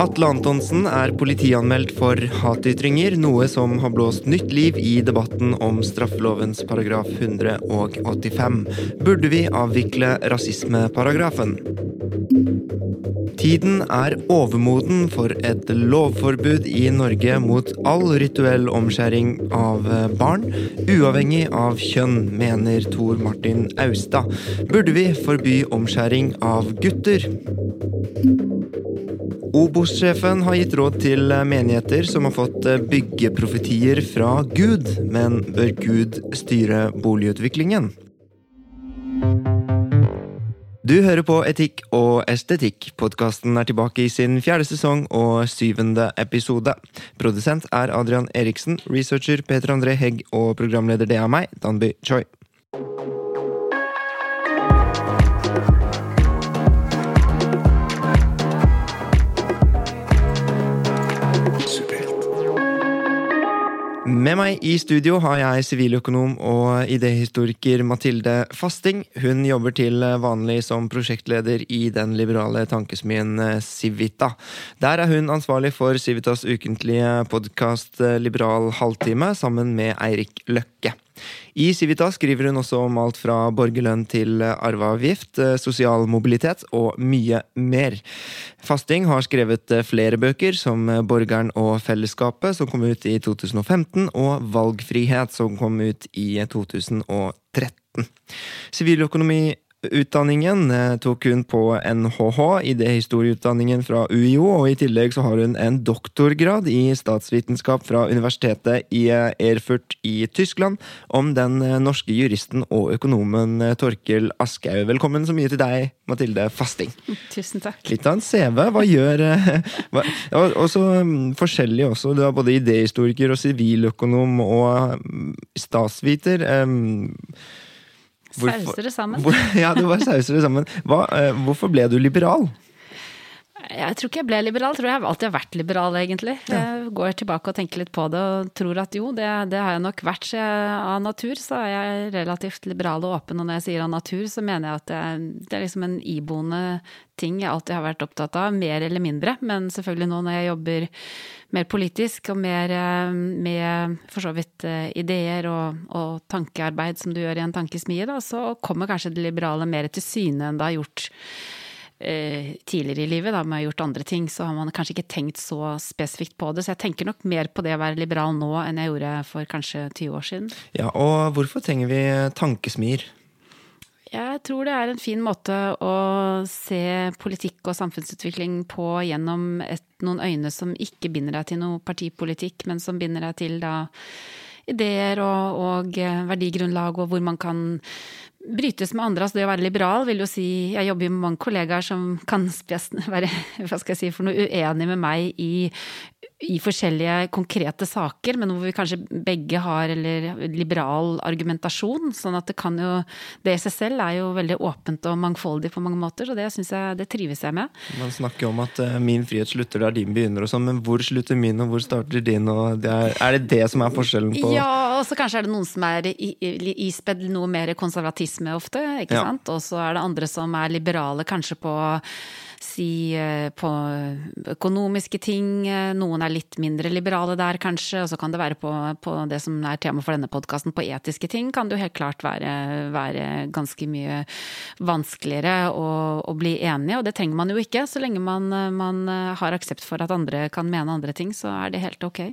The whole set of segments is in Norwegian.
Atle Antonsen er politianmeldt for hatytringer, noe som har blåst nytt liv i debatten om straffelovens paragraf 185. Burde vi avvikle rasismeparagrafen? Tiden er overmoden for et lovforbud i Norge mot all rituell omskjæring av barn, uavhengig av kjønn, mener Tor Martin Austad. Burde vi forby omskjæring av gutter? Obos-sjefen har gitt råd til menigheter som har fått byggeprofetier fra Gud, men bør Gud styre boligutviklingen? Du hører på Etikk og estetikk. Podkasten er tilbake i sin fjerde sesong og syvende episode. Produsent er Adrian Eriksen, researcher Peter André Hegg og programleder det er meg, Danby Choi. Med meg i studio har jeg siviløkonom og idéhistoriker Mathilde Fasting. Hun jobber til vanlig som prosjektleder i den liberale tankesmien Civita. Der er hun ansvarlig for Civitas ukentlige podkast Liberal halvtime, sammen med Eirik Løkke. I Civita skriver hun også om alt fra borgerlønn til arveavgift, sosial mobilitet og mye mer. Fasting har skrevet flere bøker, som Borgeren og fellesskapet, som kom ut i 2015, og Valgfrihet, som kom ut i 2013. Siviløkonomi Utdanningen tok hun på NHH, idéhistorieutdanningen fra UiO, og i tillegg så har hun en doktorgrad i statsvitenskap fra universitetet i Erfurt i Tyskland om den norske juristen og økonomen Torkel Aschehoug. Velkommen så mye til deg, Mathilde Fasting. Tusen takk. Litt av en CV. Hva gjør hva, Også forskjellig også. Du er både idéhistoriker og siviløkonom og statsviter. Hvorfor, sauser det sammen. Hvor, ja, du bare sauser det sammen. Hva, uh, hvorfor ble du liberal? Jeg tror ikke jeg ble liberal, jeg tror jeg alltid har vært liberal, egentlig. Jeg går tilbake og tenker litt på det og tror at jo, det, det har jeg nok vært. Så jeg, av natur så er jeg relativt liberal og åpen, og når jeg sier av natur, så mener jeg at jeg, det er liksom en iboende ting jeg alltid har vært opptatt av, mer eller mindre. Men selvfølgelig nå når jeg jobber mer politisk og mer med for så vidt eh, ideer og, og tankearbeid som du gjør i en tankesmie, da, så kommer kanskje det liberale mer til syne enn det har gjort Eh, tidligere i livet, da man har gjort andre ting, så har man kanskje ikke tenkt så spesifikt på det. Så jeg tenker nok mer på det å være liberal nå enn jeg gjorde for kanskje 20 år siden. Ja, Og hvorfor trenger vi tankesmier? Jeg tror det er en fin måte å se politikk og samfunnsutvikling på gjennom et, noen øyne som ikke binder deg til noe partipolitikk, men som binder deg til da ideer og, og verdigrunnlag, og hvor man kan brytes med andre. Altså det å være liberal vil jo si Jeg jobber jo med mange kollegaer som kan være hva skal jeg si, for noe uenig med meg i, i forskjellige konkrete saker, men hvor vi kanskje begge har eller liberal argumentasjon. Sånn at det kan jo Det i seg selv er jo veldig åpent og mangfoldig på mange måter, så det syns jeg det trives jeg med. Man snakker jo om at uh, min frihet slutter der din begynner og sånn, men hvor slutter min og hvor starter din? Og det er, er, det det som er forskjellen på Ja, og så kanskje er det noen som er ispedd noe mer konservatisme ofte, ikke ja. sant. Og så er det andre som er liberale kanskje på si eh, på økonomiske ting. Noen er litt mindre liberale der, kanskje. Og så kan det være på, på det som er tema for denne podkasten, på etiske ting, kan det jo helt klart være, være ganske mye vanskeligere å, å, bli enige. Og det trenger man jo ikke. Så lenge man, man har aksept for at andre kan mene andre ting, så er det helt ok.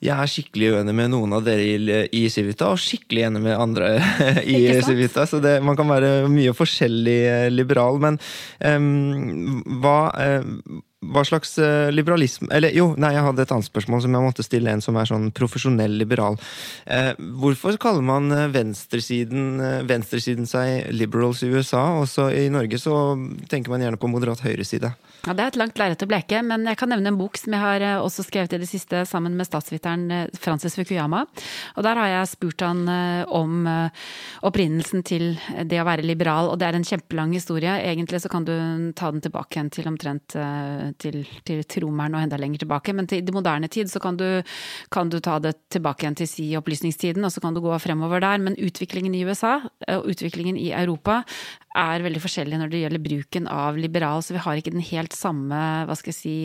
Jeg er skikkelig uenig med noen av dere i, i Civita, og skikkelig enig med andre i Civita. Så det, man kan være mye forskjellig eh, liberal. Men um, hva uh, hva slags eh, liberalisme Eller jo, nei, jeg hadde et annet spørsmål som jeg måtte stille en som er sånn profesjonell liberal. Eh, hvorfor kaller man eh, venstresiden, venstresiden seg liberals i USA? Også i Norge så tenker man gjerne på moderat høyreside. Ja, Det er et langt lerret å bleke, men jeg kan nevne en bok som jeg har eh, også skrevet i det siste sammen med statsviteren eh, Francis Fukuyama. Og der har jeg spurt han eh, om opprinnelsen til det å være liberal, og det er en kjempelang historie. Egentlig så kan du ta den tilbake igjen til omtrent til, til tromeren og enda lenger tilbake, men til det moderne tid så kan du, kan du ta det tilbake igjen til si opplysningstiden, og så kan du gå fremover der. Men utviklingen i USA og utviklingen i Europa er veldig forskjellig når det gjelder bruken av liberal, så vi har ikke den helt samme hva skal jeg si,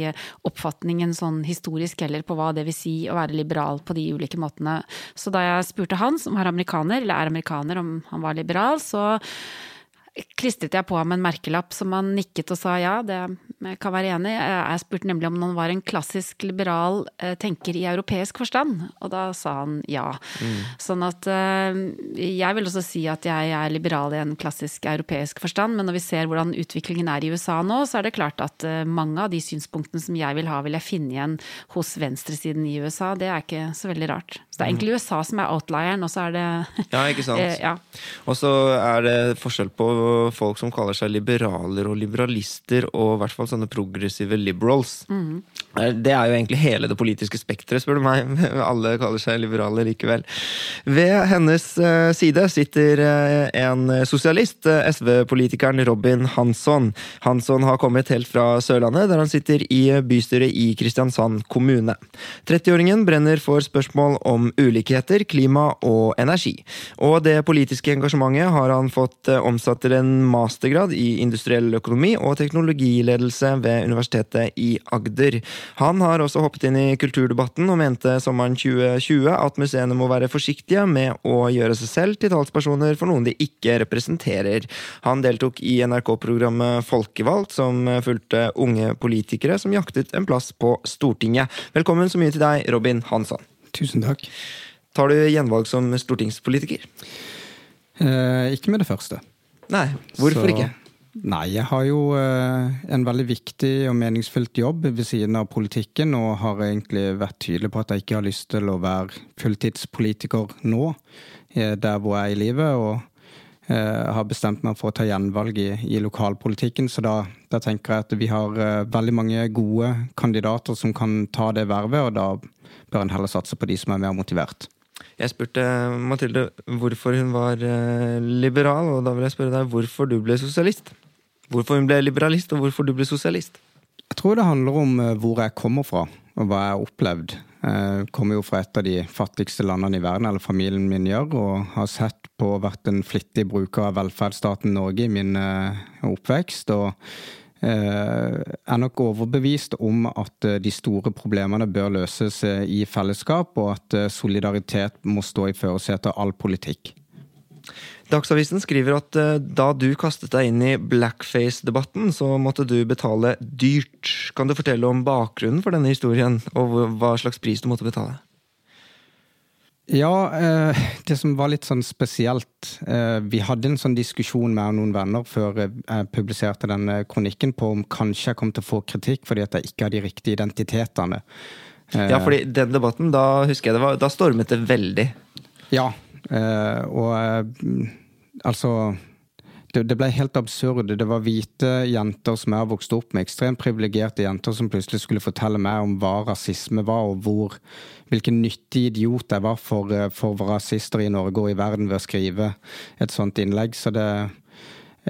oppfatningen sånn historisk heller på hva det vil si å være liberal på de ulike måtene. Så da jeg spurte han, som er amerikaner, eller er amerikaner, om han var liberal, så klistret jeg på ham en merkelapp som han nikket og sa ja, det kan være enig. Jeg spurte nemlig om han var en klassisk liberal eh, tenker i europeisk forstand, og da sa han ja. Mm. Sånn at eh, jeg vil også si at jeg er liberal i en klassisk europeisk forstand, men når vi ser hvordan utviklingen er i USA nå, så er det klart at eh, mange av de synspunktene som jeg vil ha, vil jeg finne igjen hos venstresiden i USA. Det er ikke så veldig rart. Så det er egentlig USA som er outlieren, og så er det Ja, ikke sant. ja. Og så er det forskjell på folk som kaller seg liberaler og liberalister, og i hvert fall sånne progressive liberals. Mm. Det er jo egentlig hele det politiske spekteret, spør du meg. Alle kaller seg liberale likevel. Ved hennes eh, side sitter eh, en sosialist, eh, SV-politikeren Robin Hansson. Hansson har kommet helt fra Sørlandet, der han sitter i bystyret i Kristiansand kommune. 30-åringen brenner for spørsmål om ulikheter, klima og energi. Og det politiske engasjementet har han fått omsatt til en mastergrad i industriell økonomi og teknologiledelse ved Universitetet i Agder. Han har også hoppet inn i kulturdebatten og mente sommeren 2020 at museene må være forsiktige med å gjøre seg selv til talspersoner for noen de ikke representerer. Han deltok i NRK-programmet Folkevalgt, som fulgte unge politikere som jaktet en plass på Stortinget. Velkommen så mye til deg, Robin Hansson. Tusen takk. Tar du gjenvalg som stortingspolitiker? Eh, ikke med det første. Nei, hvorfor Så, ikke? Nei, jeg har jo eh, en veldig viktig og meningsfylt jobb ved siden av politikken, og har egentlig vært tydelig på at jeg ikke har lyst til å være fulltidspolitiker nå, eh, der hvor jeg er i livet. og eh, har bestemt meg for å ta gjenvalg i, i lokalpolitikken. Så da, da, tenker jeg at vi har veldig mange gode kandidater som kan ta det vervet, og da bør en heller satse på de som er mer motivert. Jeg spurte Mathilde hvorfor hun var liberal, og da vil jeg spørre deg hvorfor du ble sosialist. Hvorfor hun ble liberalist, og hvorfor du ble sosialist. Jeg tror det handler om eh, hvor jeg kommer fra, og hva jeg har opplevd. Jeg kommer jo fra et av de fattigste landene i verden, eller familien min gjør, og har sett på og vært en flittig bruker av velferdsstaten Norge i min eh, oppvekst. og Eh, er nok overbevist om at eh, de store problemene bør løses eh, i fellesskap, og at solidaritet må stå i førersetet av all politikk. Dagsavisen skriver at da du kastet deg inn i blackface-debatten, så måtte du betale dyrt. Kan du fortelle om bakgrunnen for denne historien, og hva slags pris du måtte betale? Ja, eh, det som var litt sånn spesielt eh, Vi hadde en sånn diskusjon med noen venner før jeg publiserte denne kronikken på om kanskje jeg kom til å få kritikk fordi at jeg ikke har de riktige identitetene. Eh, ja, fordi den debatten, da husker jeg det var Da stormet det veldig. Ja, og altså det, ble helt absurd. Det var hvite jenter som jeg har vokst opp med, ekstremt privilegerte jenter, som plutselig skulle fortelle meg om hva rasisme var, og hvor, hvilken nyttig idiot jeg var for, for rasister i Norge og i verden ved å skrive et sånt innlegg. Så det,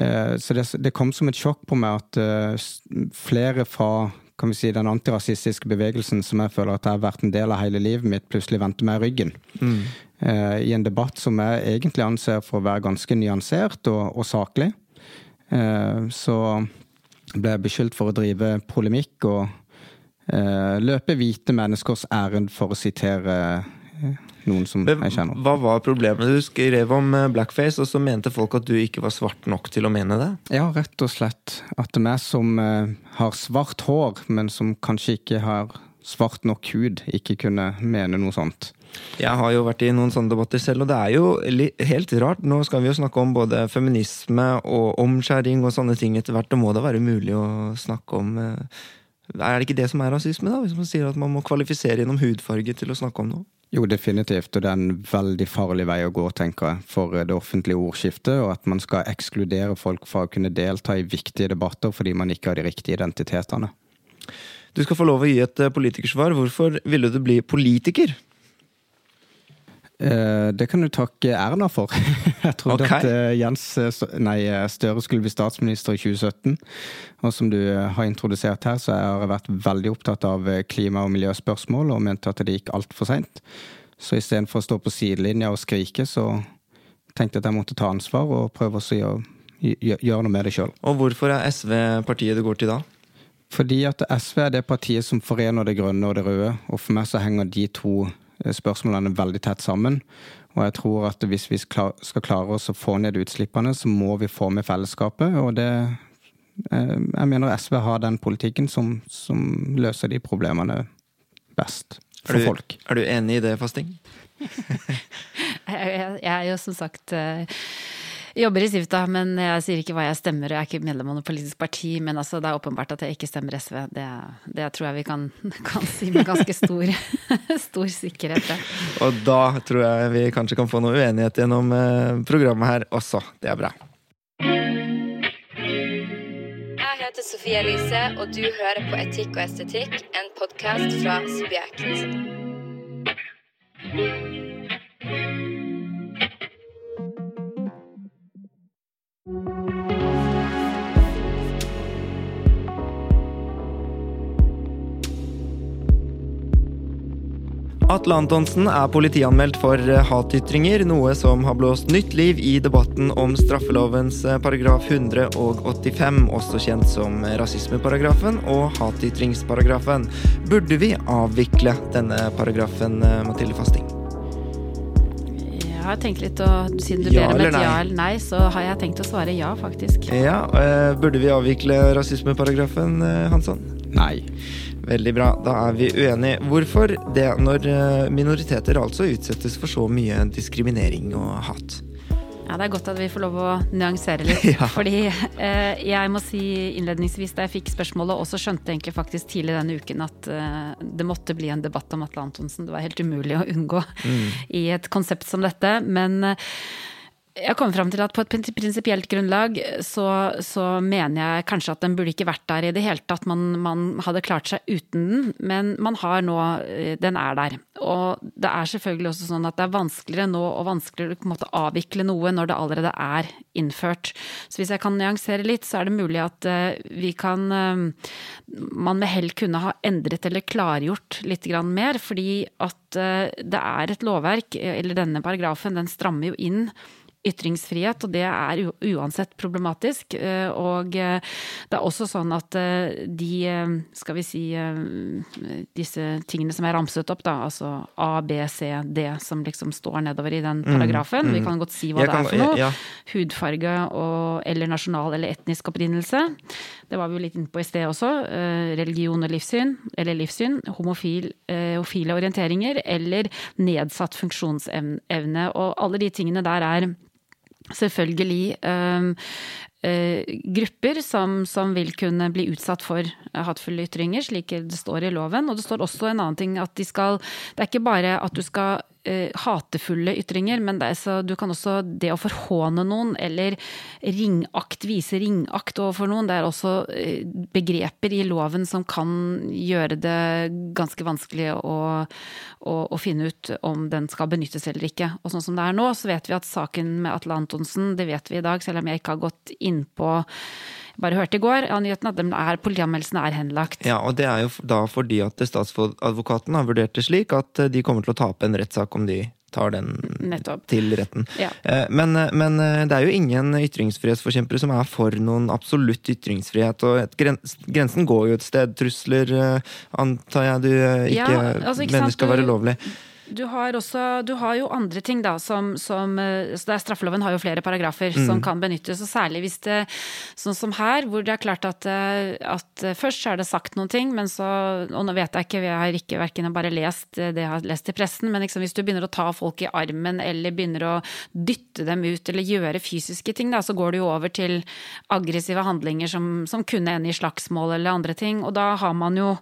eh, så det, det kom som et sjokk på meg at eh, flere fra kan vi si, den antirasistiske bevegelsen som jeg føler at jeg har vært en del av hele livet mitt, plutselig vendte meg ryggen. Mm. Eh, I en debatt som jeg egentlig anser for å være ganske nyansert og, og saklig. Eh, så ble jeg beskyldt for å drive polemikk og eh, løpe hvite menneskers ærend, for å sitere noen som jeg kjenner. Hva var problemet? Du skrev om blackface, og så mente folk at du ikke var svart nok til å mene det? Ja, rett og slett. At det er meg som har svart hår, men som kanskje ikke har svart nok hud, ikke kunne mene noe sånt. Jeg har jo vært i noen sånne debatter selv, og det er jo helt rart. Nå skal vi jo snakke om både feminisme og omskjæring og sånne ting etter hvert. Det må da være mulig å snakke om uh, Er det ikke det som er rasisme, da? Hvis man sier at man må kvalifisere gjennom hudfarge til å snakke om noe? Jo, definitivt, og det er en veldig farlig vei å gå, tenker jeg, for det offentlige ordskiftet, og at man skal ekskludere folk fra å kunne delta i viktige debatter fordi man ikke har de riktige identitetene. Du skal få lov å gi et politikersvar. Hvorfor ville du bli politiker? Eh, det kan du takke Erna for. Jeg trodde okay. at eh, Jens eh, nei, Støre skulle bli statsminister i 2017. Og som du har introdusert her, så har jeg vært veldig opptatt av klima- og miljøspørsmål og mente at det gikk altfor seint. Så istedenfor å stå på sidelinja og skrike, så tenkte jeg at jeg måtte ta ansvar og prøve å gjøre, gjø- gjøre noe med det sjøl. Og hvorfor er SV partiet du går til da? Fordi at SV er det partiet som forener det grønne og det røde, og for meg så henger de to spørsmålene veldig tett sammen. Og jeg tror at hvis vi skal klare oss å få ned utslippene, så må vi få med fellesskapet, og det eh, Jeg mener SV har den politikken som, som løser de problemene best Er for du, folk. er du enig i det, Fasting? Jeg, jeg, jeg er jo som sagt eh, jobber i Sivta, men jeg sier ikke hva jeg stemmer, og jeg er ikke medlem av noe politisk parti. Men altså, det er åpenbart at jeg ikke stemmer SV. Det, det tror jeg vi kan, kan si med ganske stor, stor sikkerhet. det. Og da tror jeg vi kanskje kan få noe uenighet gjennom eh, programmet her også. Det er bra. Jeg heter Sofie Elise, og du hører på Etikk og estetikk, en podkast fra Subjekt. Atle Antonsen er politianmeldt for eh, hatytringer, noe som har blåst nytt liv i debatten om straffelovens eh, paragraf 185, også kjent som rasismeparagrafen og hatytringsparagrafen. Burde vi avvikle denne paragrafen, eh, Mathilde Fasting? Jeg har tenkt litt, og siden du Ja ber om et ja eller nei, så har jeg tenkt å svare ja, faktisk. Ja, burde vi avvikle rasismeparagrafen, Hansson? Nei. Veldig bra, da er vi uenige. Hvorfor det når eh, minoriteter altså utsettes for så mye diskriminering og hat? Ja, Det er godt at vi får lov å nyansere litt. Ja. Fordi eh, jeg må si innledningsvis da jeg fikk spørsmålet, også skjønte egentlig faktisk tidlig denne uken at eh, det måtte bli en debatt om Atle Antonsen. Det var helt umulig å unngå i et konsept som dette. Men eh, jeg kom fram til at på et prinsipielt grunnlag så, så mener jeg kanskje at den burde ikke vært der i det hele tatt. Man, man hadde klart seg uten den, men man har nå eh, Den er der. Og det er selvfølgelig også sånn at det er vanskeligere nå og vanskeligere å avvikle noe når det allerede er innført. Så hvis jeg kan nyansere litt, så er det mulig at eh, vi kan eh, Man med hell kunne ha endret eller klargjort litt mer, fordi at det er et lovverk, eller denne paragrafen, den strammer jo inn ytringsfrihet, og det er uansett problematisk. Eh, Og eh, det er også sånn at eh, de, skal vi si, disse tingene som er ramset opp, da, altså A, B, C, D, som liksom står nedover i den paragrafen, vi kan godt si hva Mm, Jeg det er for noe. ja. Hudfarge og, eller nasjonal eller etnisk opprinnelse. Det var vi jo litt inne på i sted også. Religion og livssyn, eller livssyn. Homofil, homofile orienteringer eller nedsatt funksjonsevne. Og alle de tingene der er selvfølgelig grupper som, som vil kunne bli utsatt for eh, hatefulle ytringer, slik det står i loven. Og det står også en annen ting at de skal Det er ikke bare at du skal eh, hatefulle ytringer, men det er, så du kan også det å forhåne noen eller ringakt, vise ringakt overfor noen, det er også eh, begreper i loven som kan gjøre det ganske vanskelig å, å, å finne ut om den skal benyttes eller ikke. Og sånn som det er nå, så vet vi at saken med Atle Antonsen, det vet vi i dag, selv om jeg ikke har gått innpå bare hørte i går av nyheten at er, er henlagt. Ja, og det er jo da fordi at statsadvokaten har vurdert det slik at eh, de kommer til å tape en rettssak om de tar den Nettopp. til retten. Ja. Eh, Men, men eh, det er jo ingen ytringsfrihetsforkjempere som er for noen absolutt ytringsfrihet. Og grensen går jo et sted. Trusler antar jeg du ikke, Ja, altså, mener skal være lovlig. Du har, også, du har jo andre ting, da, som, som så det er Straffeloven har jo flere paragrafer mm. som kan benyttes, og særlig hvis det Sånn som her, hvor det er klart at, at først så er det sagt noen ting, men så Og nå vet jeg ikke, jeg har ikke verken bare lest det jeg har lest i pressen, men liksom hvis du begynner å ta folk i armen eller begynner å dytte dem ut eller gjøre fysiske ting, da, så går du jo over til aggressive handlinger som, som kunne ende i slagsmål eller andre ting. Og da har man jo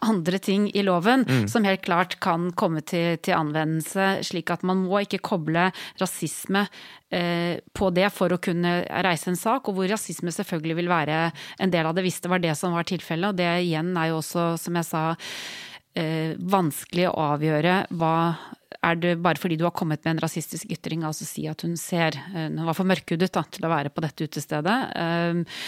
andre ting i loven mm. som helt klart kan komme til, til til anvendelse, slik at man må ikke koble rasisme eh, på det for å kunne reise en sak, og hvor rasisme selvfølgelig vil være en del av det hvis det var det som var tilfellet. Og det igjen er jo også, som jeg sa, eh, vanskelig å avgjøre hva er det bare fordi du har kommet med en rasistisk ytring, altså si at hun ser eh, Hun var for mørkhudet til å være på dette utestedet. Eh,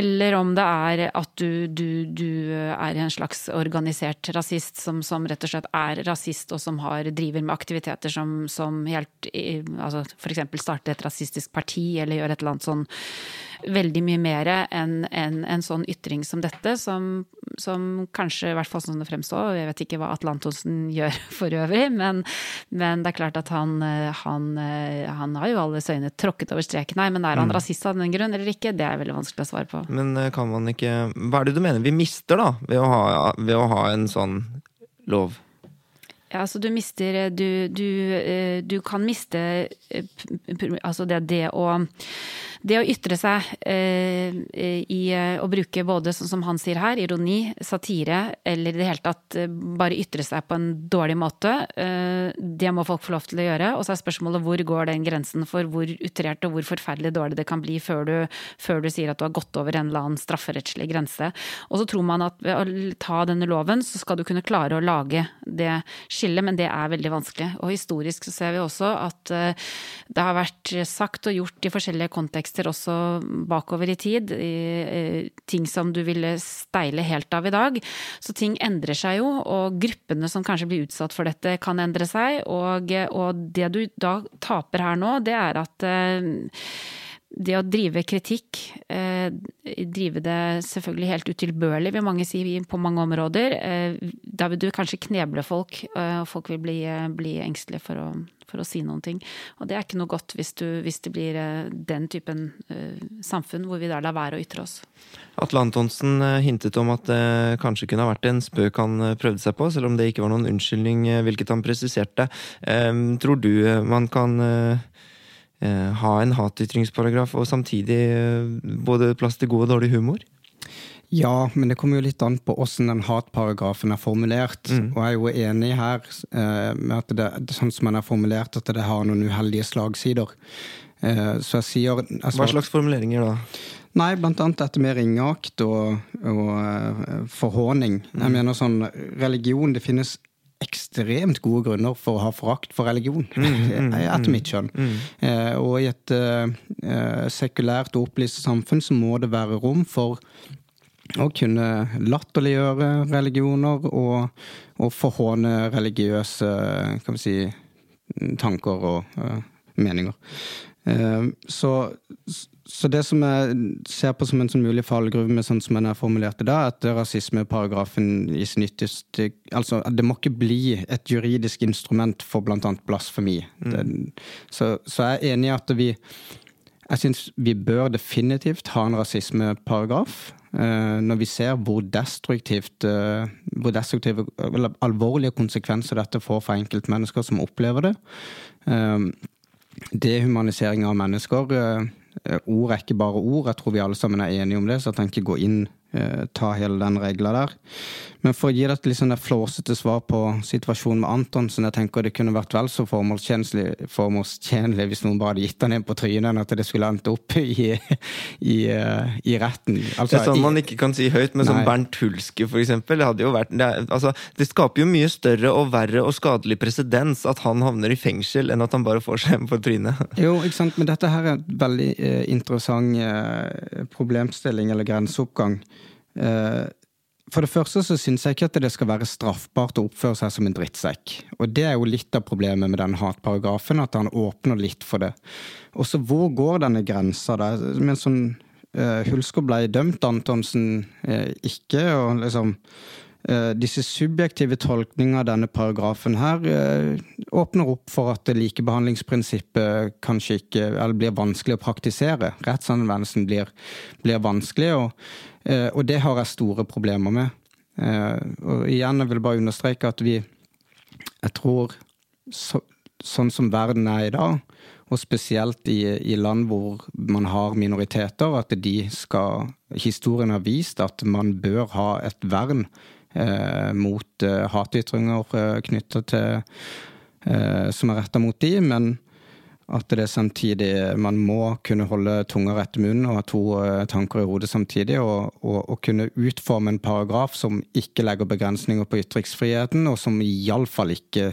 eller om det er at du, du, du er en slags organisert rasist som, som, rett og slett er rasist, og som har, driver med aktiviteter som, som helt altså F.eks. starte et rasistisk parti, eller gjøre et eller annet sånn veldig mye mer enn en, en, sånn ytring som dette, som, som kanskje, i hvert fall sånn det fremstår, jeg vet ikke hva Atle Antonsen gjør for øvrig, men, men, det er klart at han, han, han har jo alles øyne tråkket over streken her. Men er han mm. rasist av den grunn eller ikke, det er veldig vanskelig å svare på. Men eh, kan man ikke Hva er det du mener vi mister, da, ved å ha, ved å ha en sånn lov? Ja, altså du mister Du, du, eh, du kan miste eh, Altså det, det å det å ytre seg eh, i å bruke både, sånn som han sier her, ironi, satire, eller i det hele tatt eh, bare ytre seg på en dårlig måte, eh, det må folk få lov til å gjøre. Og så er spørsmålet hvor går den grensen for hvor utrert og hvor forferdelig dårlig det kan bli før du, før du sier at du har gått over en eller annen strafferettslig grense. Og så tror man at ved å ta denne loven, så skal du kunne klare å lage det skillet, men det er veldig vanskelig. Og historisk så ser vi også at eh, det har vært sagt og gjort i forskjellige kontekster kontekster også bakover i tid. I, ting som du ville steile helt av i dag. Så ting endrer seg jo, og gruppene som kanskje blir utsatt for dette, kan endre seg. Og, og det du da taper her nå, det er at eh, det å drive kritikk, eh, drive det selvfølgelig helt utilbørlig, vil mange si på mange områder, eh, da vil du kanskje kneble folk, eh, og folk vil bli, eh, bli engstelige for å, for å, si noen ting. Og det er ikke noe godt hvis, du, hvis det blir eh, den typen samfunn hvor vi da lar være å ytre oss. Atle Antonsen hintet om at det kanskje kunne ha vært en spøk han prøvde seg på, selv om det ikke var noen unnskyldning, hvilket han presiserte. Um, tror du man kan Eh, ha en hatytringsparagraf og samtidig eh, både plass til god og dårlig humor? Ja, men det kommer jo litt an på åssen den hatparagrafen er formulert. Mm. Og jeg er jo enig her eh, med at det, sånn som den er formulert, at det har noen uheldige slagsider. Eh, så jeg sier altså, Hva slags formuleringer da? Nei, blant annet dette med ringeakt og, og uh, forhåning. Mm. Jeg mener sånn, religion Det finnes ekstremt gode grunner for å ha forakt for religion, mm, mm, etter mm, mitt skjønn. Mm. Eh, og i et eh, sekulært og opplyst samfunn så må det være rom for å kunne latterliggjøre religioner og, og forhåne religiøse kan vi si, tanker og uh, meninger. Eh, så så det som jeg ser på som en sånn mulig fallgruve med sånn som den er formulert i dag, at rasismeparagrafen i sin ytterste Altså, det må ikke bli et juridisk instrument for bl.a. blasfemi. Mm. Det, så, så, jeg er enig i at vi Jeg syns vi bør definitivt ha en rasismeparagraf. Uh, når vi ser hvor destruktivt uh, hvor destruktive eller alvorlige konsekvenser dette får for enkeltmennesker som opplever det. Uh, dehumanisering av mennesker ord er ikke bare ord. Jeg tror vi alle sammen er enige om det, så jeg tenker gå inn Eh, ta hele den regla der. Men for å gi deg et litt sånn flåsete svar på situasjonen med Antonsen, jeg tenker det kunne vært vel så formålstjenlig hvis noen bare hadde gitt han en på trynet, enn at det skulle endt opp i, i, i retten. Altså, det er sånn man ikke kan si høyt, men som Bernt Hulske, for eksempel. Det, vært, det, altså, det skaper jo mye større og verre og skadelig presedens at han havner i fengsel, enn at han bare får seg en på trynet. Jo, ikke sant, men dette her er en veldig eh, interessant eh, problemstilling eller grenseoppgang. Eh, for det første så syns jeg ikke at det skal være straffbart å oppføre seg som en drittsekk. Og det er jo litt av problemet med den hatparagrafen, at han åpner litt for det. Og så hvor går denne grensa der? Men sånn uh, Hulsker ble dømt, Antonsen uh, ikke, og liksom eh, disse subjektive tolkninger av denne paragrafen her eh, åpner opp for at likebehandlingsprinsippet kanskje ikke eller blir vanskelig å praktisere. Rettsanvendelsen blir, blir vanskelig, og, eh, og, det har jeg store problemer med. Og igjen, jeg vil bare understreke at vi Jeg tror så, sånn som verden er i dag, og spesielt i, i, land hvor man har minoriteter, at de skal Historien har vist at man bør ha et vern eh, mot eh, hatytringer eh, knytta til eh, Som er retta mot de, men at det samtidig Man må kunne holde tunga rett i munnen og ha to eh, tanker i hodet samtidig, og, og, og, kunne utforme en paragraf som ikke legger begrensninger på ytringsfriheten, og som iallfall ikke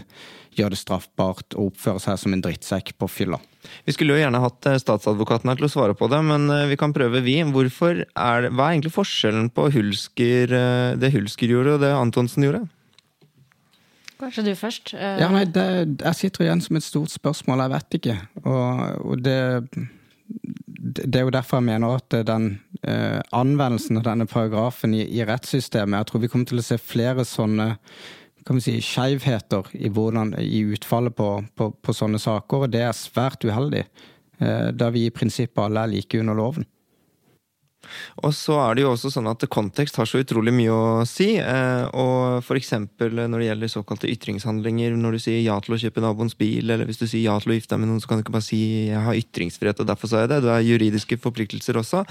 gjør det straffbart å oppføre seg som en drittsekk på fylla. Vi skulle jo gjerne hatt eh, statsadvokaten her til å svare på det, men eh, vi kan prøve, vi. Hvorfor er det, hva er egentlig forskjellen på Hulsker, eh, det Hulsker gjorde og det Antonsen gjorde? Kanskje du først? Ja, nei, det, Jeg sitter igjen som et stort spørsmål, jeg vet ikke. Og, og det, det er jo derfor jeg mener at den eh, anvendelsen av denne paragrafen i, i, rettssystemet Jeg tror vi kommer til å se flere sånne kan vi si, skeivheter i, i, utfallet på, på, på, sånne saker, og det er svært uheldig. Eh, da vi i prinsippet alle er like under loven. Og så er det jo også sånn at kontekst har så utrolig mye å si. Eh, og f.eks. når det gjelder såkalte ytringshandlinger, når du sier ja til å kjøpe naboens bil, eller hvis du sier ja til å gifte deg med noen, så kan du ikke bare si jeg har ytringsfrihet, og derfor sa jeg det. Du har juridiske forpliktelser også.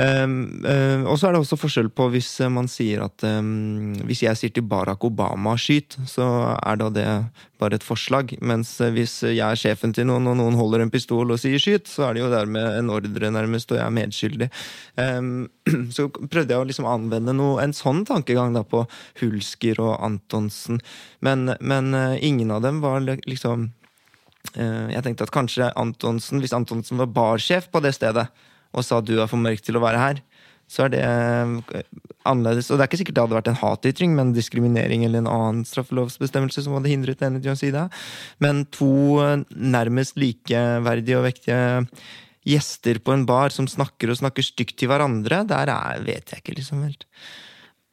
Um, uh, og så er det også forskjell på hvis man sier at um, Hvis jeg sier til Barack Obama skyt, så er da det bare et forslag. Mens hvis jeg er sjefen til noen, og noen holder en pistol og sier skyt, så er det jo dermed en ordre, nærmest, og jeg er medskyldig. Um, så prøvde jeg å liksom anvende noe, en sånn tankegang da på Hulsker og Antonsen, men, men ingen av dem var liksom Jeg tenkte at kanskje Antonsen, hvis Antonsen var barsjef på det stedet, og sa du er for mørk til å være her, så er det eh, annerledes. Og det er ikke sikkert det hadde vært en hatytring, men diskriminering eller en annen straffelovsbestemmelse som hadde hindret henne til å si det. Men to eh, nærmest likeverdige og vektige gjester på en bar som snakker og snakker stygt til hverandre, der er, vet jeg ikke liksom helt.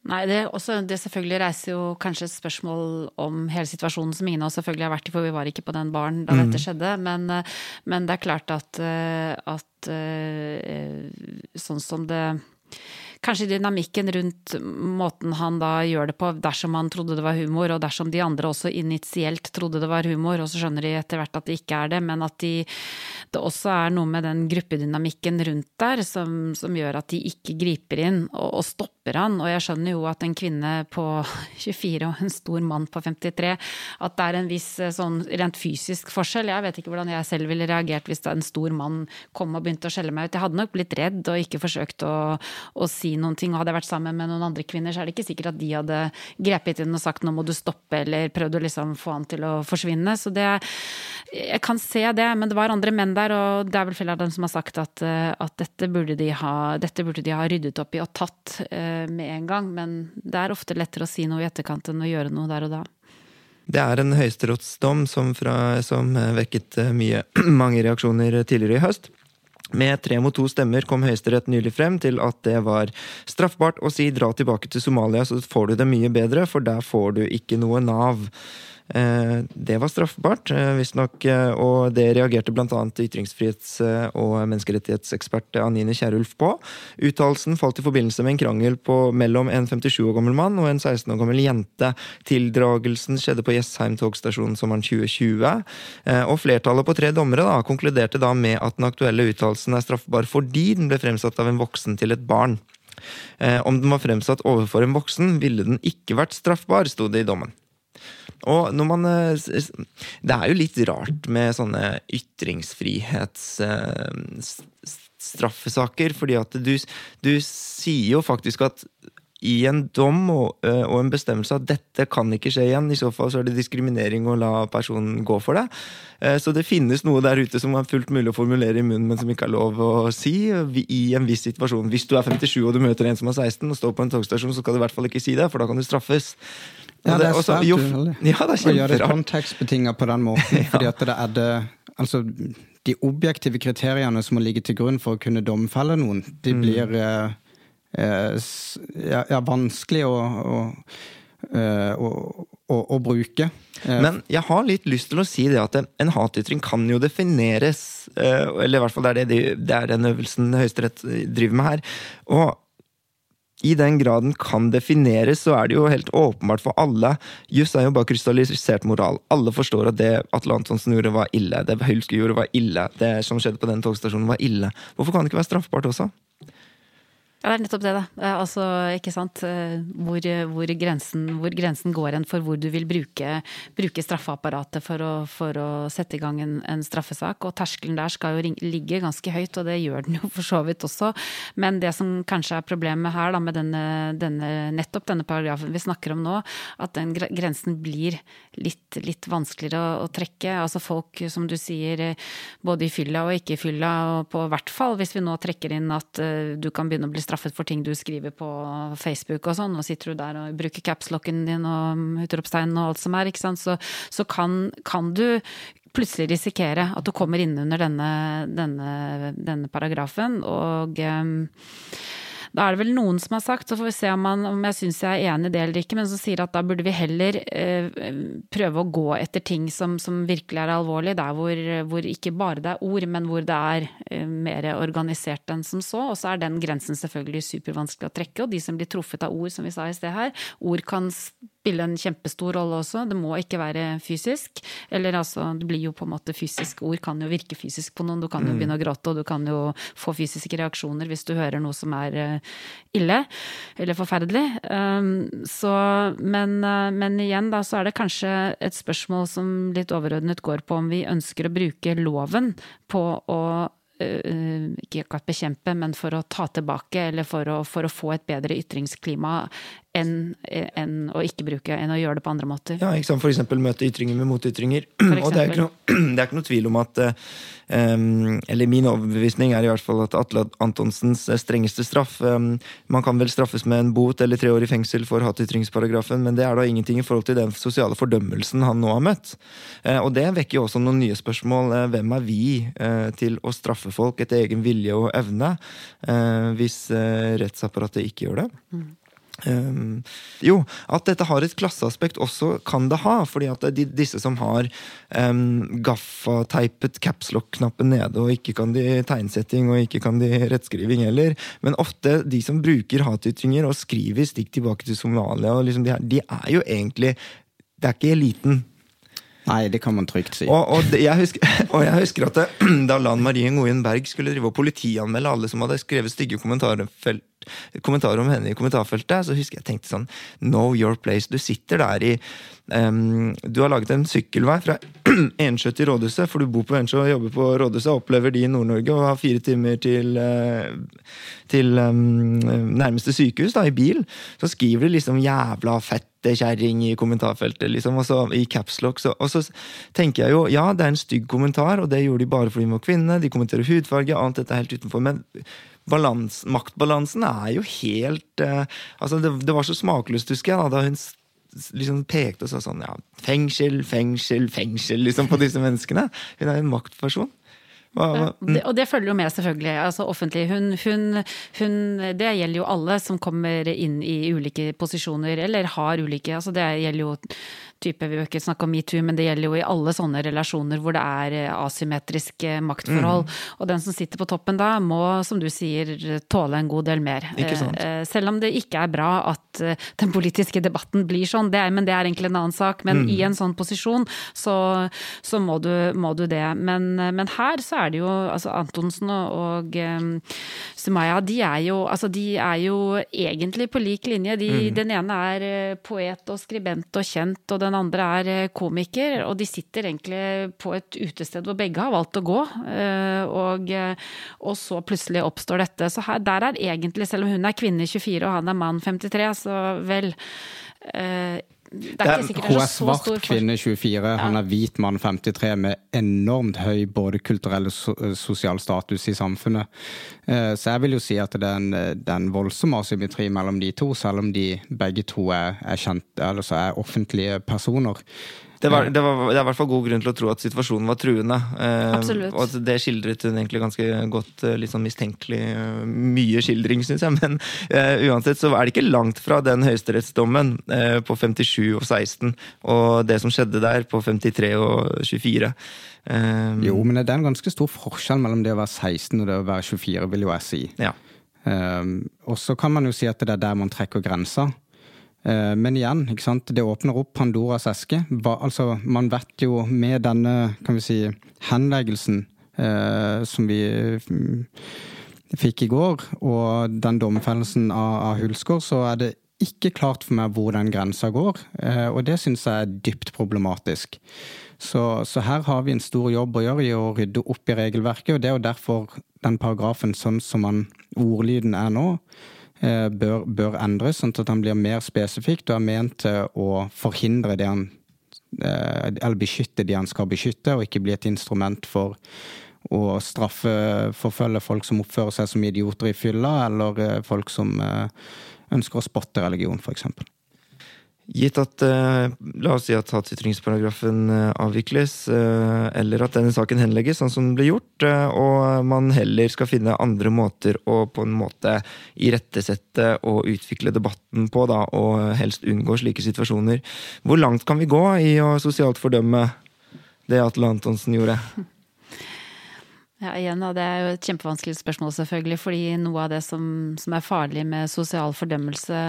Nei, det, også, det, selvfølgelig reiser jo kanskje et spørsmål om hele situasjonen som ingen av oss selvfølgelig har vært i, for vi var ikke på den baren da mm. dette skjedde. Men, eh, men, det er klart at, eh, at eh, sånn som det kanskje dynamikken rundt måten han da gjør det på, dersom han trodde det var humor, og dersom de andre også initielt trodde det var humor, og så skjønner de etter hvert at det ikke er det, men at de, det også er noe med den gruppedynamikken rundt der som, som gjør at de ikke griper inn og, og, stopper han. Og jeg skjønner jo at en kvinne på 24 og en stor mann på 53, at det er en viss eh, sånn rent fysisk forskjell. Jeg vet ikke hvordan jeg selv ville reagert hvis en stor mann kom og begynte å skjelle meg ut. Jeg hadde nok blitt redd og ikke forsøkt å, å si si noen ting. Og hadde jeg vært sammen med noen andre kvinner, så er det ikke sikkert at de hadde grepet inn og sagt nå må du stoppe, eller prøvd å liksom få han til å forsvinne. Så det Jeg kan se det, men det var andre menn der, og det er vel flere av dem som har sagt at, eh, at dette, burde de ha, dette burde de ha ryddet opp i og tatt uh, med en gang. Men det er ofte lettere å si noe i etterkant enn å gjøre noe der og da. Det er en høyesterettsdom som, som vekket mye, mange reaksjoner tidligere i høst. Med tre mot to stemmer kom Høyesterett nylig frem til at det var straffbart å si dra tilbake til Somalia, så får du det mye bedre, for der får du ikke noe Nav. Eh, det var straffbart, eh, visstnok, eh, og det reagerte bl.a. ytringsfrihets- og menneskerettighetsekspert Anine Kierulf på. Uttalelsen falt i forbindelse med en krangel på, mellom en 57 år gammel mann og en 16 år gammel jente. Tildragelsen skjedde på Jessheim togstasjon sommeren 2020. Og flertallet på tre dommere da, konkluderte da med at den aktuelle uttalelsen er straffbar fordi den ble fremsatt av en voksen til et barn. Om den var fremsatt overfor en voksen, ville den ikke vært straffbar, sto det i dommen. Og når man eh, Det er jo litt rart med sånne ytringsfrihetsstraffesaker, fordi at du, du sier jo faktisk at i en dom og, eh, og, en bestemmelse at dette kan ikke skje igjen. I så fall så er det diskriminering å la personen gå for det. Eh, så det finnes noe der ute som er fullt mulig å formulere i munnen, men som ikke er lov å si i en viss situasjon. Hvis du er 57 og du møter en som er 16 og står på en togstasjon, så skal du i hvert fall ikke si det, for da kan du straffes. Ja, det er svært uheldig ja, å gjøre det kontekstbetinga på den måten. ja. fordi at det er det Altså, de objektive kriteriene som må ligge til grunn for å kunne domfelle noen, de mm. blir mm. eh, ja, ja, vanskelig å, å, eh, å, å, å bruke. Eh, Men jeg har litt lyst til å si det at en hatytring kan jo defineres, eh, eller i hvert fall det er, det, det er den øvelsen Høyesterett driver med her. Og i den graden kan defineres, så er det jo helt åpenbart for alle. Juss er jo bare krystallisert moral. Alle forstår at det Atle Antonsen gjorde, var ille. Det Hulske gjorde, var ille. Det som skjedde på den togstasjonen, var ille. Hvorfor kan det ikke være straffbart også? Ja, det er nettopp det, da. Altså, ikke sant. Eh, Hvor, hvor, grensen, hvor grensen går hen for hvor du vil bruke, bruke straffeapparatet for å, for å sette i gang en, en straffesak. Og terskelen der skal jo ligge ganske høyt, og det gjør den jo for så vidt også. Men det som kanskje er problemet her, da, med denne, denne, nettopp denne paragrafen vi snakker om nå, at den grensen blir litt, litt vanskeligere å, å trekke. Altså folk, som du sier, eh, både i fylla og ikke i fylla, og på hvert fall hvis vi nå trekker inn at eh, du kan begynne å bli straffet for ting du skriver på Facebook og sånn, og sitter du der og bruker capslocken din og utropstegn og alt som er, ikke sant, så, så kan, kan du plutselig risikere at du kommer inn under denne, denne, denne paragrafen, og eh, da er det vel noen som har sagt, så får vi se om, man, om jeg syns jeg er enig i det eller ikke, men som sier at da burde vi heller eh, prøve å gå etter ting som, som virkelig er alvorlig, der hvor, hvor ikke bare det er ord, men hvor det er eh, mer organisert enn som så. Og så er den grensen selvfølgelig supervanskelig å trekke, og de som blir truffet av ord, som vi sa i sted her, ord kan spille en kjempestor rolle også. Det må ikke være fysisk. Eller altså, det blir jo på en måte fysisk. Ord kan jo virke fysisk på noen. Du kan jo begynne å gråte, og du kan jo få fysiske reaksjoner hvis du hører noe som er eh, ille eller forferdelig. Um, så, men, eh, men igjen, da, så er det kanskje et spørsmål som litt overordnet går på om vi ønsker å bruke loven på å eh, ikke akkurat bekjempe, men for å ta tilbake, eller for å, for å få et bedre ytringsklima enn enn å ikke bruke, enn å gjøre det på andre måter. Ja, ikke sant? For eksempel møte ytringer med motytringer. Og det er, ikke noe, det er ikke noe tvil om at um, Eller min overbevisning er i hvert fall at Atle Antonsens eh, strengeste straff um, Man kan vel straffes med en bot eller tre år i fengsel for hatytringsparagrafen, men det er da ingenting i forhold til den sosiale fordømmelsen han nå har møtt. Uh, og det vekker jo også noen nye spørsmål. Uh, hvem er vi uh, til å straffe folk etter egen vilje og evne, eh, hvis eh, rettsapparatet ikke gjør det? Um, jo, at dette har et klasseaspekt også kan det ha. fordi at de, disse som har um, gaffateipet capslock-knappen nede, og ikke kan de tegnsetting og ikke kan de rettskriving heller. Men ofte de som bruker hatytringer og skriver stikk tilbake til Somalia, liksom de, her, de er jo egentlig Det er ikke eliten. Nei, det kan man trygt si. Og, og, jeg, husker, og jeg husker at det, da Lan Marie Ngoien Berg skulle drive og politianmelde alle som hadde skrevet stygge kommentarer, kommentarer om henne i kommentarfeltet, så husker jeg tenkte sånn Know your place. Du sitter der i um, Du har laget en sykkelvei fra Ensjø til Rådhuset, for du bor på Ensjø og jobber på Rådhuset, opplever de i Nord-Norge og har fire timer til, uh, til um, nærmeste sykehus da, i bil. Så skriver de liksom 'jævla fettekjerring' i kommentarfeltet, liksom, og så i capslock. Og så tenker jeg jo ja, det er en stygg kommentar, og det gjorde de bare fordi de var kvinne. De kommenterer hudfarge, alt dette er helt utenfor. men balans, maktbalansen er jo helt eh, altså det, det var så smakløst, husker jeg, da, da hun liksom pekte og sa sånn ja, fengsel, fengsel, fengsel liksom på disse menneskene. Hun er en maktperson. Og det, og det følger jo med, selvfølgelig. Altså offentlig. Hun, hun, hun, det gjelder jo alle som kommer inn i ulike posisjoner, eller har ulike altså Det gjelder jo type, Vi vil ikke snakke om metoo, men det gjelder jo i alle sånne relasjoner hvor det er eh, asymmetriske maktforhold. Mm. Og den som sitter på toppen da, må, som du sier, tåle en god del mer. Eh, Selv om det ikke er bra at eh, den politiske debatten blir sånn, det er, men det er egentlig en annen sak. Men Mm. i en sånn posisjon så, så må, du, må du det. Men, men her så er det jo altså Antonsen og, og um, Sumaya, de er, jo, altså de er jo egentlig på lik linje. De, Mm. Den ene er eh, poet og skribent og kjent, og den andre er eh, komiker. Og de sitter egentlig på et utested hvor begge har valgt å gå. eh, Og, eh, og så plutselig oppstår dette. Så her, der er egentlig, selv om hun er kvinne 24 og han er mann 53, så vel det er er- ikke sikkert Hun det er er så svart stor forskjell. kvinne 24, han er hvit mann 53 med enormt høy både kulturell og so sosial status i samfunnet. Eh, Så jeg vil jo si at det er en, det er en voldsom asymmetri mellom de to, selv om de begge to er, er kjent, er offentlige personer. Det, var, det, var, det er i hvert fall god grunn til å tro at situasjonen var truende. Eh, Absolutt. Og at det skildret hun egentlig ganske godt. eh, Litt sånn mistenkelig eh, mye skildring, syns jeg. Men eh, uansett så er det ikke langt fra den høyesterettsdommen eh, på 57 og 16 og det som skjedde der på 53 og 24. Eh, Jo, men det er en ganske stor forskjell mellom det å være 16 og det å være 24, vil jo jeg si. Ja. Um, og så kan man jo si at det er der man trekker grensa. Uh, men igjen, det åpner opp Pandoras eske. Altså, man vet jo med denne si, henleggelsen eh, som vi mm, fikk i går, og den domfellelsen av, av Hulsgaard, så er det ikke klart for meg hvor den grensa går. Eh, og det syns jeg er dypt problematisk. Så, så, her har vi en stor jobb å gjøre i å rydde opp i regelverket, og det er jo derfor den paragrafen sånn som man, ordlyden er nå, eh, bør, bør, endres, sånn at han blir mer spesifikt og er ment å forhindre det han eh, Eller beskytte de han skal beskytte, og ikke bli et instrument for å straffeforfølge folk som oppfører seg som idioter i fylla, eller eh, folk som ønsker å spotte religion, f.eks. Gitt at eh, La oss si at hatytringsparagrafen eh, avvikles, eh, eller at denne saken henlegges, sånn som den ble gjort, og man heller skal finne andre måter å på en måte irettesette og utvikle debatten på, da, og helst unngå slike situasjoner. Hvor langt kan vi gå i å sosialt fordømme det Atle Antonsen gjorde? Ja, igjen, Det er jo et kjempevanskelig spørsmål, selvfølgelig. fordi noe av det som, som er farlig med sosial fordømmelse,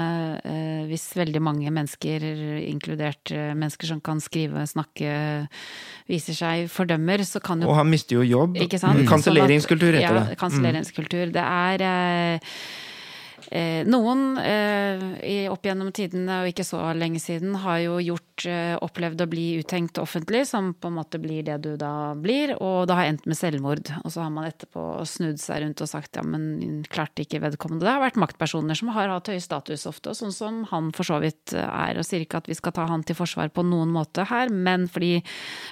eh, hvis veldig mange mennesker, inkludert eh, mennesker som kan skrive, snakke, viser seg fordømmer, så kan jo Og han mister jo jobb. Ikke sant? Kanselleringskultur heter det. Ja, kanselleringskultur. Det er Eh, noen eh, opp gjennom tidene, og ikke så lenge siden, har jo gjort, eh, opplevd å bli uthengt offentlig, som på en måte blir det du da blir, og det har endt med selvmord. Og så har man etterpå snudd seg rundt og sagt ja, men klarte ikke vedkommende. Det har vært maktpersoner som har hatt høy status ofte, sånn som han for så vidt er. Og sier ikke at vi skal ta han til forsvar på noen måte her, men fordi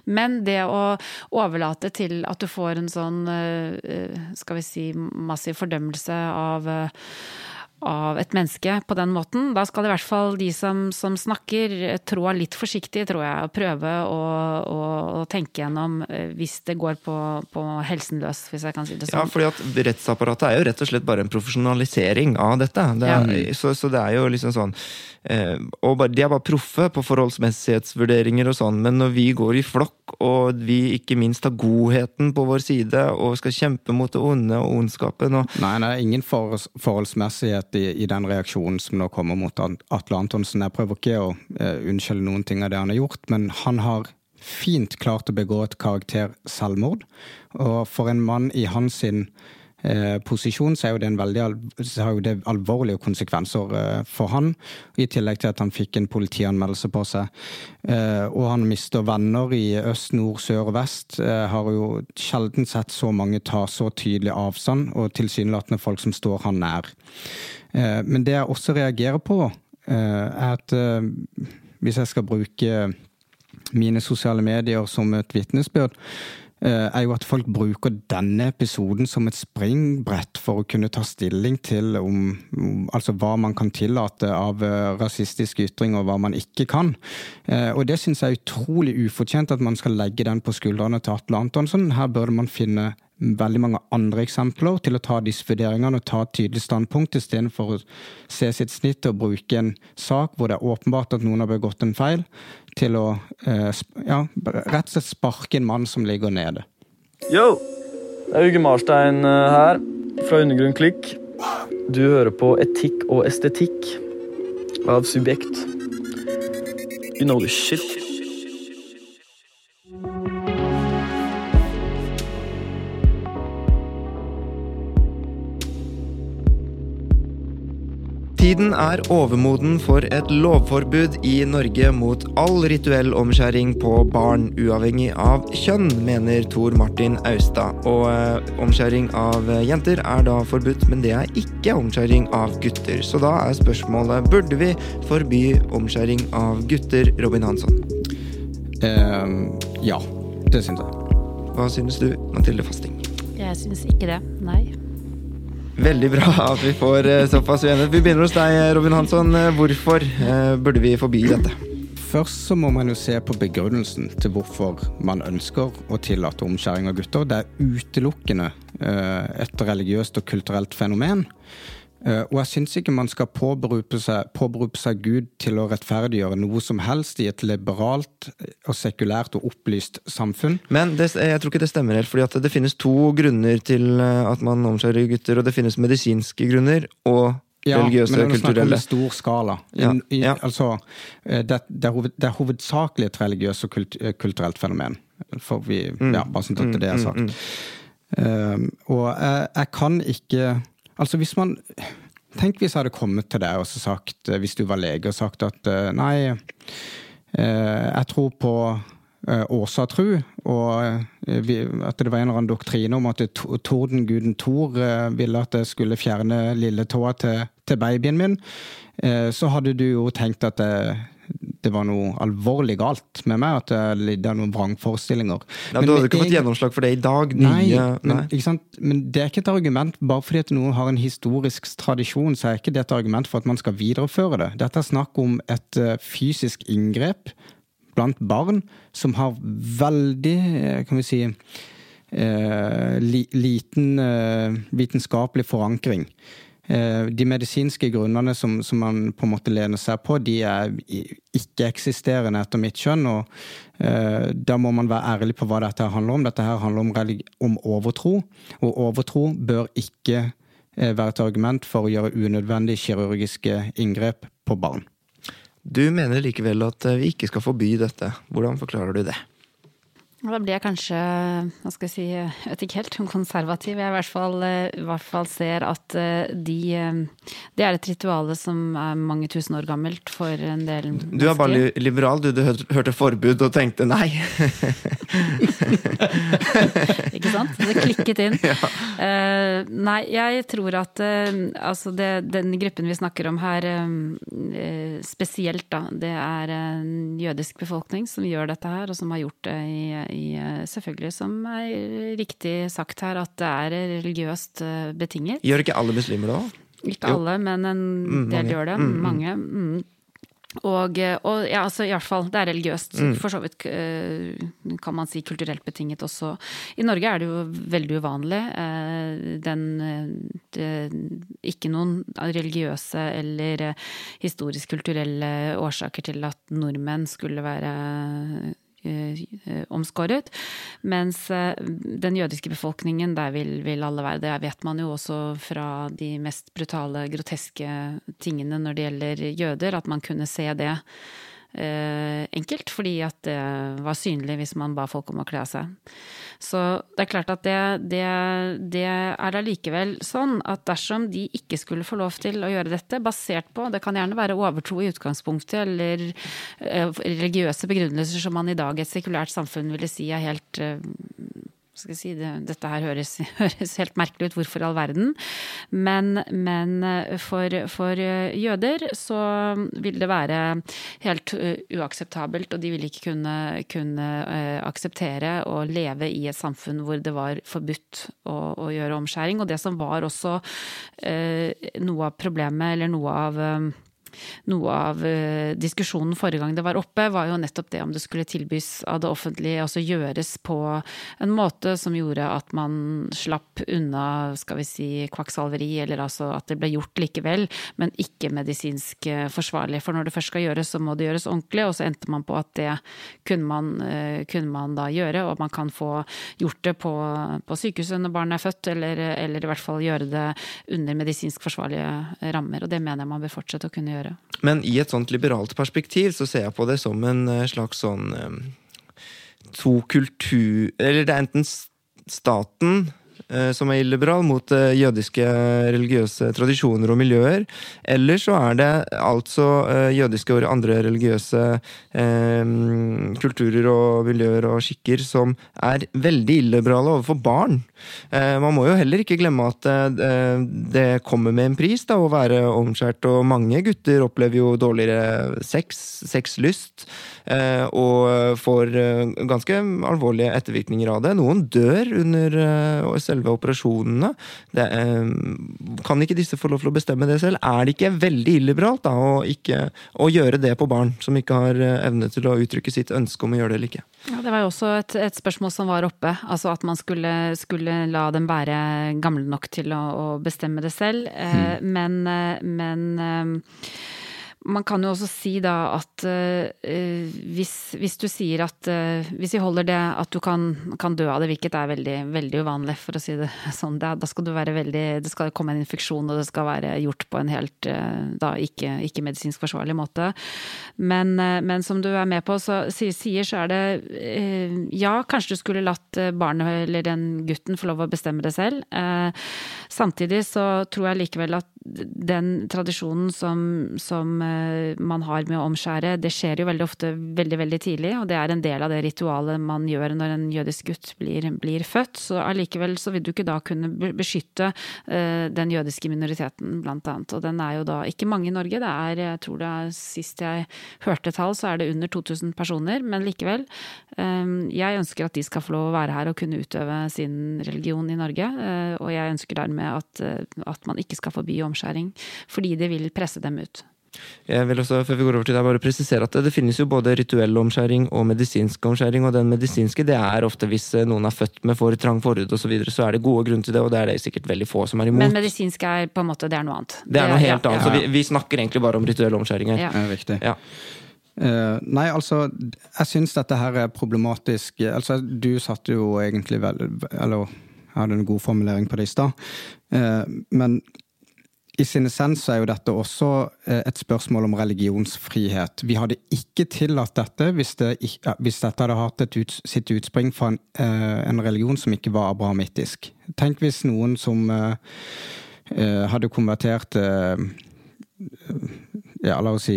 Men det å overlate til at du får en sånn, skal vi si, massiv fordømmelse av av et menneske på den måten. Da skal i hvert fall de som, som snakker, trå litt forsiktig, tror jeg, og prøve å, å, å tenke gjennom eh, hvis det går på, på, helsen løs, hvis jeg kan si det sånn. Ja, fordi at rettsapparatet er jo rett og slett bare en profesjonalisering av dette. Det er, ja. så, så, det er jo liksom sånn eh, og bare, De er bare proffe på forholdsmessighetsvurderinger og sånn, men når vi går i flokk, og vi ikke minst har godheten på vår side, og skal kjempe mot det onde og ondskapen og Nei, det er ingen forholdsmessighet i, i, den reaksjonen som nå kommer mot Atle Antonsen. Jeg prøver ikke å uh, unnskylde noen ting av det han har gjort, men han har fint klart å begå et karakter selvmord. Og for en mann i hans sin posisjon, så, er jo det en veldig, har jo det alvorlige konsekvenser eh, for han. I tillegg til at han fikk en politianmeldelse på seg. Eh, og han mister venner i øst, nord, sør og vest. Har jo sjelden sett så mange ta så tydelig avstand, og tilsynelatende folk som står han nær. Men det jeg også reagerer på, er at hvis jeg skal bruke mine sosiale medier som et vitnesbyrd, Eh, er jo at folk bruker denne episoden som et springbrett for å kunne ta stilling til om, altså hva man kan tillate av eh, rasistiske ytringer, og hva man ikke kan. Eh, og det syns jeg er utrolig ufortjent at man skal legge den på skuldrene til Atle Antonsen. Her burde man finne veldig mange andre eksempler til å ta disse vurderingene og ta et tydelig standpunkt, istedenfor å se sitt snitt og bruke en sak hvor det er åpenbart at noen har begått en feil, til å eh, ja, rett og slett sparke en mann som ligger nede. Yo! Det er Uge Marstein eh, her, fra Undergrunn Klikk. Du hører på Etikk og estetikk av Subjekt. You know the shit. Tiden er overmoden for et lovforbud i Norge mot all rituell omskjæring på barn, uavhengig av kjønn, mener Tor Martin Austad. Og eh, omskjæring av jenter er da forbudt, men det er ikke omskjæring av gutter. Så da er spørsmålet burde vi forby omskjæring av gutter, Robin Hansson? Uh, ja, det syns jeg. Hva synes du, Mathilde Fasting? Jeg syns ikke det, nei. Veldig bra at vi får eh, såpass uenighet. Vi begynner hos deg, Robin Hansson. Eh, hvorfor eh, burde vi forby dette? Først så må man jo se på begrunnelsen til hvorfor man ønsker å tillate omskjæring av gutter. Det er utelukkende eh, et religiøst og kulturelt fenomen. Eh, og jeg syns ikke man skal påberope seg, påberope seg Gud til å rettferdiggjøre noe som helst i et liberalt og sekulært og opplyst samfunn. Men det, jeg tror ikke det stemmer helt, fordi det finnes to grunner til eh, at man omskjærer gutter. Og det finnes medisinske grunner og Ja, religiøse, men vi kulturelle. om stor skala. I, Ja, i, ja. Altså, eh, det, det, er hoved, det er hovedsakelig et religiøst og kult, eh, kulturelt fenomen. For vi, Mm. ja, bare sånn at det er sagt. Um, og jeg, jeg kan ikke Altså, hvis man Tenk hvis jeg hadde kommet til deg og sagt, eh, hvis du var lege, og sagt at eh, nei, eh, jeg tror på åsatru, og at det var en eller annen doktrine om at tordenguden Thor ville at jeg skulle fjerne lilletåa til, til babyen min, så hadde du jo tenkt at det, det var noe alvorlig galt med meg, at det er noen vrangforestillinger. Ja, Men du hadde ikke fått gjennomslag for det i dag. Nei, Nye, men, nei. Ikke sant? men det er ikke et argument bare fordi at noen har en historisk tradisjon, så er ikke det et argument for at man skal videreføre det. Dette er snakk om et eh, fysisk inngrep blant barn som har veldig, eh, kan vi si, eh, li, liten eh, vitenskapelig forankring. Eh, De medisinske grunnene som, som man på en måte lener seg på, de er ikke-eksisterende etter mitt skjønn. og eh, Da må man være ærlig på hva dette handler om. Dette her handler om, om overtro, og overtro bør ikke eh, være et argument for å gjøre unødvendige kirurgiske inngrep på barn. Du mener likevel at eh, vi ikke skal forby dette. Hvordan forklarer du det? Da blir jeg kanskje, hva skal jeg si, jeg vet ikke helt, konservativ. Jeg i hvert fall, eh, i hvert fall ser at eh, de eh, Det er et rituale som er mange tusen år gammelt for en del Du er bare liberal, du. Du hørte forbud og tenkte nei. Ikke sant? Det klikket inn. Eh, nei, jeg tror at altså det, den gruppen vi snakker om her, spesielt da, det er en jødisk befolkning som gjør dette her, og som har gjort det i, i eh, selvfølgelig, som er riktig sagt her, at det er religiøst eh, betinget. Gjør ikke alle muslimer det òg? Ikke Jo. alle, men en Mm, del gjør det. Mm, mm. Mange. Mm. Og, og ja, altså i hvert fall, det er religiøst. Mm. For så vidt eh, kan man si kulturelt betinget også. I Norge er det jo veldig uvanlig. eh, Den eh, det, Ikke noen religiøse eller eh, historisk-kulturelle årsaker til at nordmenn skulle være eh, eh, omskåret. Mens eh, den jødiske befolkningen, der vil, vil alle være det. vet man jo også fra de mest brutale, groteske tingene når det gjelder jøder, at man kunne se det eh, enkelt, fordi at det var synlig hvis man ba folk om å kle av seg. Så det er klart at det, det, det er allikevel sånn at dersom de ikke skulle få lov til å gjøre dette, basert på Det kan gjerne være overtro i utgangspunktet, eller eh, religiøse begrunnelser som man i dag i et sekulært samfunn ville si er helt eh, skal jeg si, det, dette her høres, høres helt merkelig ut, hvorfor all verden? Men, men eh, for, for eh, jøder så vil det være helt eh, uakseptabelt, og de vil ikke kunne, kunne akseptere å leve i et samfunn hvor det var forbudt å, å gjøre omskjæring. Og det som var også eh, noe av problemet, eller noe av noe av eh, diskusjonen forrige gang det var oppe, var jo nettopp det om det skulle tilbys av det offentlige, altså gjøres på en måte som gjorde at man slapp unna, skal vi si, kvakksalveri, eller altså at det ble gjort likevel, men ikke medisinsk eh, forsvarlig. For når det først skal gjøres, så må det gjøres ordentlig, og så endte man på at det kunne man, eh, kunne man da gjøre, og man kan få gjort det på, på sykehuset når barnet er født, eller, eller i hvert fall gjøre det under medisinsk forsvarlige rammer, og det mener jeg man bør fortsette å kunne gjøre. Men i et sånt liberalt perspektiv så ser jeg på det som en eh, slags sånn eh, To kultur... Eller det er enten staten eh, som er illiberal mot jødiske religiøse tradisjoner og miljøer, eller så er det altså jødiske og andre religiøse eh, kulturer og miljøer og skikker som er veldig illiberale overfor barn. Eh, man må jo heller ikke glemme at eh, det kommer med en pris da, å være omskjært, og mange gutter opplever jo dårligere sex, sexlyst, eh, og får eh, ganske alvorlige ettervirkninger av det. Noen dør under eh, selve operasjonene. Det, eh, kan ikke disse få lov til å bestemme det selv? Er det ikke veldig illiberalt da, å, ikke, å gjøre det på barn som ikke har eh, evne til å uttrykke sitt ønske om å gjøre det eller ikke? Ja, Det var jo også et, et spørsmål som var oppe. Altså at man skulle, skulle la dem være gamle nok til å, å bestemme det selv. Eh, Hmm. Men, eh, men eh, man kan jo også si da at uh, hvis, hvis du sier at uh, Hvis vi holder det at du kan, kan dø av det, hvilket er veldig, veldig uvanlig, for å si det sånn, da, da skal du være veldig Det skal komme en infeksjon, og det skal være gjort på en helt uh, da ikke, ikke medisinsk forsvarlig måte. Men, men som du er med på, så sier, så er det Ja, kanskje du skulle latt barnet eller den gutten få lov å bestemme det selv. Samtidig så tror jeg likevel at den tradisjonen som, som eh, man har med å omskjære, det skjer jo veldig ofte veldig, veldig tidlig, og det er en del av det ritualet man gjør når en jødisk gutt blir, blir født. Så allikevel så vil du ikke da kunne beskytte eh, den jødiske minoriteten, blant annet. Og den er jo da ikke mange i Norge, det er, jeg tror det er sist jeg hørte tall, så er det under 2000 personer, men likevel. eh, Jeg ønsker at de skal få lov å være her og kunne utøve sin religion i Norge, og jeg ønsker dermed at, at man ikke skal forby omskjæring, fordi det vil presse dem ut. Jeg vil også, før vi går over til deg, bare presisere at det, det finnes jo både rituell omskjæring og medisinsk omskjæring. Og den medisinske det er ofte hvis eh, noen er født med for trang forhud osv., så, videre, så er det gode grunner til det, og det er det sikkert veldig få som er imot. Men medisinsk er på en måte, det er noe annet. det er noe helt annet. ja. Så vi, vi snakker egentlig bare om rituell omskjæring her. Ja. er viktig. Ja. Uh, nei, altså, jeg syns dette her er problematisk. Altså, du satte jo egentlig vel Eller jeg hadde en god formulering på det i stad. Uh, men i sin essens er jo dette også eh, et spørsmål om religionsfrihet. Vi hadde ikke tillatt dette hvis, det, hvis dette hadde hatt ut, sitt utspring fra en, eh, en religion som ikke var abrahamittisk. Tenk hvis noen som eh, hadde konvertert uh, ja, la oss si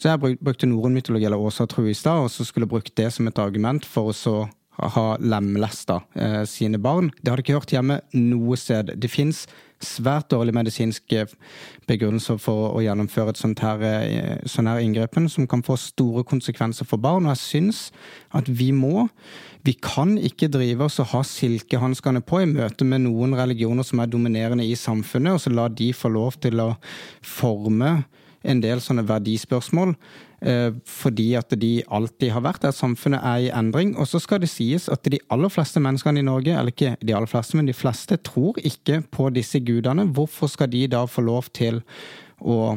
Så jeg brukte norrøn mytologi eller åsatru i stad, og så skulle brukt det som et argument for å så ha lemlesta eh, sine barn. Det hadde ikke hørt hjemme noe sted. Det fins svært dårlige medisinske begrunnelser for å gjennomføre et sånt her, eh, sånn her inngrepen, som kan få store konsekvenser for barn. Og jeg syns at vi må Vi kan ikke drive oss og ha silkehanskene på i møte med noen religioner som er dominerende i samfunnet, og så la de få lov til å forme en del sånne verdispørsmål. Eh, fordi at de alltid har vært der. Samfunnet er i endring. Og så skal det sies at de aller fleste menneskene i Norge, eller ikke de aller fleste, men de fleste, tror ikke på disse gudene. Hvorfor skal de da få lov til å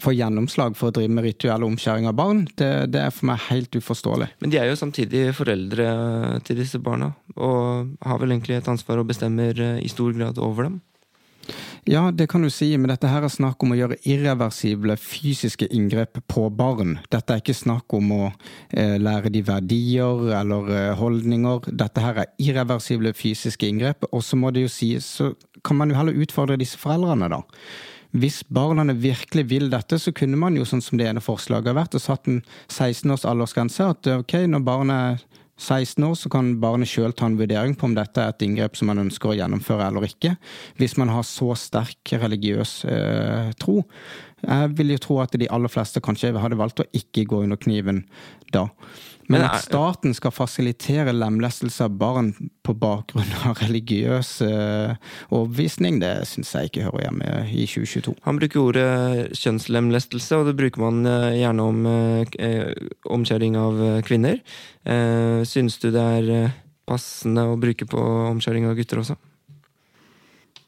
få gjennomslag for å drive med rituell omskjæring av barn? Det, det er for meg helt uforståelig. Men de er jo samtidig foreldre til disse barna, og har vel egentlig et ansvar og bestemmer eh, i stor grad over dem. Ja, det kan du si, men dette her er snakk om å gjøre irreversible fysiske inngrep på barn. Dette er ikke snakk om å eh, lære de verdier eller eh, holdninger. Dette her er irreversible fysiske inngrep, og så må det jo sies, så kan man jo heller utfordre disse foreldrene, da. Hvis barna virkelig vil dette, så kunne man jo, sånn som det ene forslaget har vært, og satt en 16 års aldersgrense. At ok, når barnet 16 år, så kan barnet sjøl ta en vurdering på om dette er et inngrep som man ønsker å gjennomføre eller ikke. Hvis man har så sterk religiøs eh, tro. Jeg vil jo tro at de aller fleste kanskje hadde valgt å ikke gå under kniven da. Men at staten skal fasilitere lemlestelse av barn på bakgrunn av religiøs eh, overbevisning, det syns jeg ikke hører hjemme i 2022. Han bruker ordet kjønnslemlestelse, og det bruker man eh, gjerne om eh, omskjæring av kvinner. Syns du det er passende å bruke på omskjæring av gutter også?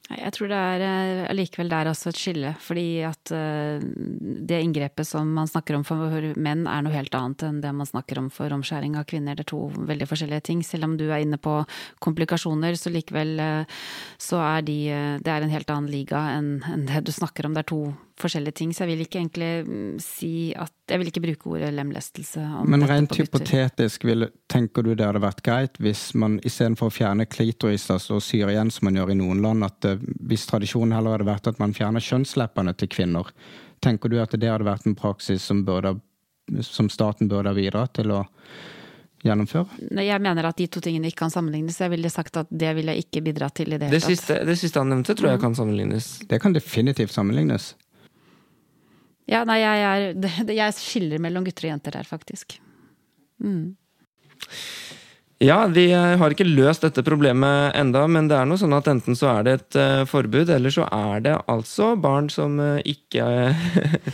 Jeg tror det er eh, allikevel der også et skille, fordi at eh, det inngrepet som man snakker om for menn er noe helt annet enn det man snakker om for omskjæring av kvinner. Det er to veldig forskjellige ting. Selv om du er inne på komplikasjoner, så likevel eh, så er de Det er en helt annen liga enn det du snakker om. Det er to forskjellige ting, så jeg vil ikke egentlig mm, si at Jeg vil ikke bruke ordet lemlestelse om Men rent hypotetisk, vil, tenker du det hadde vært greit hvis man istedenfor å fjerne klitoris og syr igjen, som man gjør i noen land, at eh, hvis tradisjonen heller hadde vært at man fjerner kjønnsleppene til kvinner, tenker du at det hadde vært en praksis som, burde, som staten burde ha bidratt til å gjennomføre? Jeg mener at de to tingene ikke kan sammenlignes. Jeg ville sagt at det ville jeg ikke bidratt til i det Det hele tatt. siste, det siste han nevnte, tror jeg kan sammenlignes. Det kan definitivt sammenlignes. Ja, nei, jeg, er, jeg skiller mellom gutter og jenter her, faktisk. Mm. Ja, vi eh, har ikke løst dette problemet enda, men det er noe sånn at enten så er det et uh, forbud, eller så er det altså barn som uh, ikke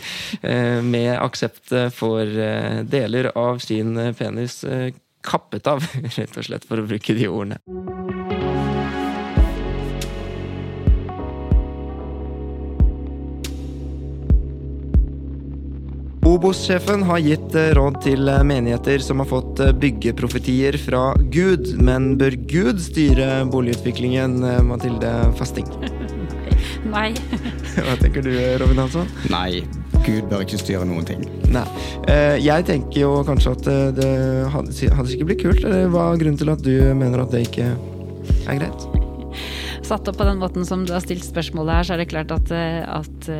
med aksept får deler av sin penis kappet av, rett og slett, for å bruke de ordene. Obos-sjefen har gitt eh, råd til eh, menigheter som har fått eh, byggeprofetier fra Gud. Men bør Gud styre boligutviklingen, Mathilde Fasting? Nei. Hva tenker du, Robin Hansson? Nei. Gud bør ikke styre noen ting. Nei. Jeg tenker jo kanskje at det hadde ikke blitt kult. Eller hva er grunnen til at du mener at det ikke er greit? Satt opp på den måten som du har stilt spørsmålet her, så er det klart at, at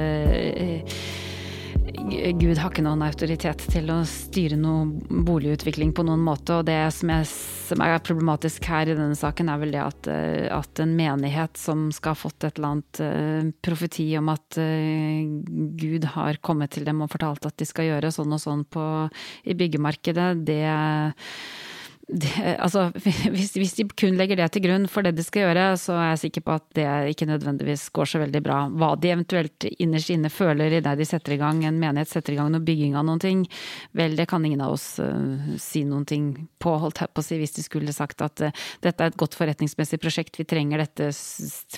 Gud har ikke noen autoritet til å styre noe boligutvikling på noen måte. Og det som, er, som er problematisk her i denne saken, er vel det at, eh, at, en menighet som skal ha fått et eller annet uh, profeti om at uh, Gud har kommet til dem og fortalt at de skal gjøre sånn og sånn på, i byggemarkedet, det det, altså, hvis, hvis, de kun legger det til grunn for det de skal gjøre, så er jeg sikker på at det ikke nødvendigvis går så veldig bra. Hva de eventuelt innerst inne føler idet de setter i gang en menighet, setter i gang noe bygging av noen ting, vel, det kan ingen av oss uh, si noen ting på, holdt jeg på å si, hvis de skulle sagt at uh, dette er et godt forretningsmessig prosjekt, vi trenger dette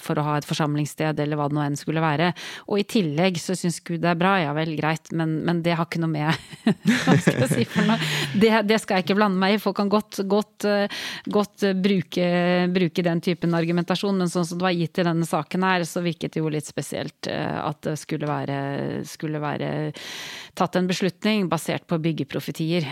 for å ha et forsamlingssted, eller hva det nå enn skulle være. Og i tillegg så syns Gud det er bra, ja vel, greit, men, men det har ikke noe med Hva skal jeg si for noe? Det, det skal jeg ikke blande meg i. Folk kan godt godt, eh, godt eh, bruke, bruke, den typen argumentasjon, men sånn som det var gitt i denne saken her, så virket det jo litt spesielt eh, at det skulle være, skulle være tatt en beslutning basert på byggeprofetier,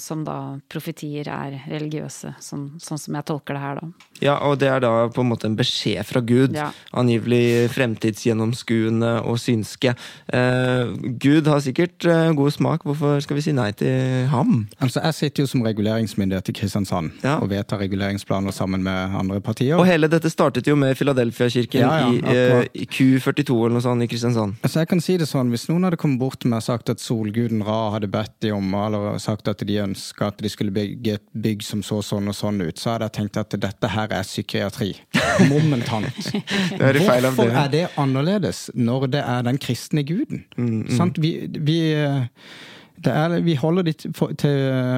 som da profetier er religiøse, sånn, sånn, som jeg tolker det her, da. Ja, og det er da på en måte en beskjed fra Gud. Ja. Angivelig fremtidsgjennomskuende og synske. Eh, Gud har sikkert god smak, hvorfor skal vi si nei til ham? Altså, Jeg sitter jo som reguleringsmyndighet i Kristiansand ja. og vedtar reguleringsplaner sammen med andre partier. Og hele dette startet jo med Filadelfia-kirken ja, ja, i, eh, i, Q42 eller noe sånt i Kristiansand. Altså jeg kan si det sånn, Hvis noen hadde kommet bort til meg og sagt at solguden Ra hadde bedt de om, eller sagt at de ønska at de skulle bygge et bygg som så sånn og sånn ut, så hadde jeg tenkt at dette her er psykiatri. Momentant. er Hvorfor er det annerledes når det er den kristne guden? Mm, mm. Vi, vi er, vi holder de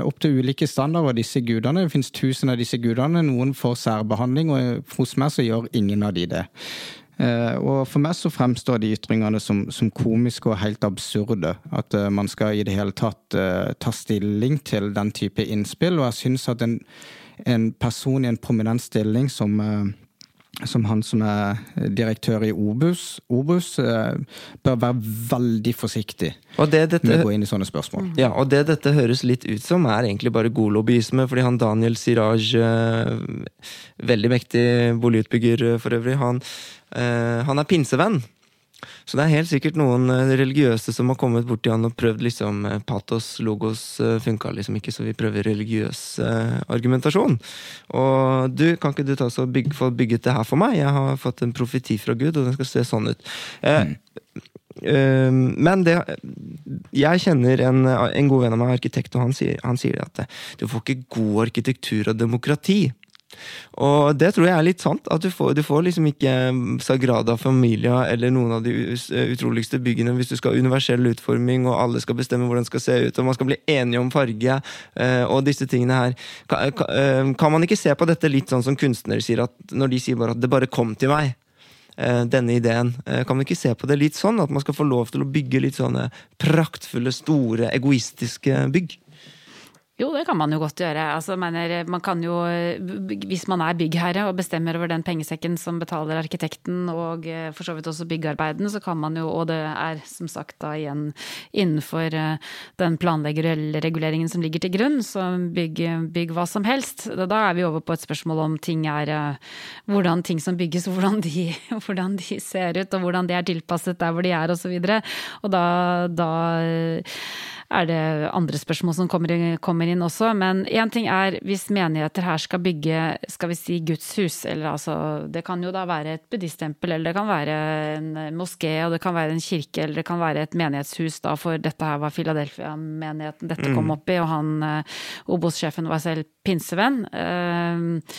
opp til ulike standarder, disse gudene. Det finnes tusen av disse gudene. Noen får særbehandling, og hos meg så gjør ingen av de det. Eh, og For meg så fremstår de ytringene som, som komiske og helt absurde. At uh, man skal i det hele tatt uh, ta stilling til den type innspill. Og jeg syns at en, en, person i en prominent stilling som uh, som han som er direktør i Obus, Obus bør være veldig forsiktig dette, med å gå inn i sånne spørsmål. Ja, og det dette høres litt ut som, er egentlig bare god lobbyisme. Fordi han Daniel Siraj, veldig mektig boligutbygger for øvrig, han, han er pinsevenn. Så det er helt sikkert noen eh, religiøse som har kommet borti han og prøvd liksom eh, patos, logos eh, funka liksom ikke, så vi prøver religiøs eh, argumentasjon. Og du, kan ikke du ta så bygge, få bygget det her for meg? Jeg har fått en profeti fra Gud, og den skal se sånn ut. Uh, uh, men det Jeg kjenner en, en, god venn av meg, arkitekt, og han sier, han sier at du får ikke god arkitektur og demokrati og det tror jeg er litt sant. At du får, du får liksom ikke Sagrada Familia eller noen av de utroligste byggene hvis du skal ha universell utforming, og alle skal bestemme hvordan det skal se ut, og man skal bli enige om farge eh, og disse tingene her. Kan, eh, kan man ikke se på dette litt sånn som kunstnere sier, at når de sier bare at 'det bare kom til meg'? Eh, denne ideen. Kan man ikke se på det litt sånn? At man skal få lov til å bygge litt sånne praktfulle, store, egoistiske bygg? Jo, det kan man jo godt gjøre. Altså, mener, man kan jo, hvis man er byggherre og bestemmer over den pengesekken som betaler arkitekten og eh, for så vidt også byggearbeiden, så kan man jo, og det er som sagt da igjen innenfor eh, den planleggerreguleringen som ligger til grunn, så bygg, bygg, hva som helst. Da er vi over på et spørsmål om ting er eh, hvordan ting som bygges, hvordan de, hvordan de ser ut, og hvordan de er tilpasset der hvor de er, osv. Og, så og da, da er det andre spørsmål som kommer, kommer inn også. Men én ting er hvis menigheter her skal bygge skal vi si Guds hus, eller altså Det kan jo da være et buddhisttempel, eller det kan være en moské, og det kan være en kirke, eller det kan være et menighetshus da, for dette her var Philadelphia-menigheten dette kom opp i, og han eh, Obos-sjefen var selv pinsevenn. Eh,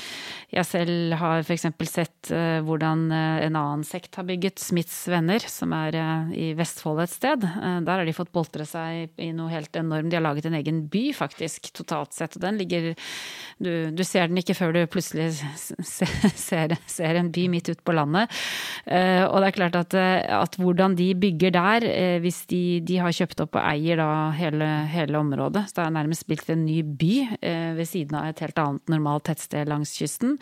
jeg selv har f.eks. sett uh, hvordan en annen sekt har bygget, Smiths venner, som er i Vestfold et sted. der har de fått boltre seg i noe helt enormt. De har laget en egen by, faktisk, totalt sett. Og den ligger Du, du ser den ikke før du plutselig ser, ser en by midt ute på landet. og det er klart at, at hvordan de bygger der, hvis de, de, har kjøpt opp og eier da hele, hele området, så det er nærmest blitt en ny by ved siden av et helt annet normalt tettsted langs kysten.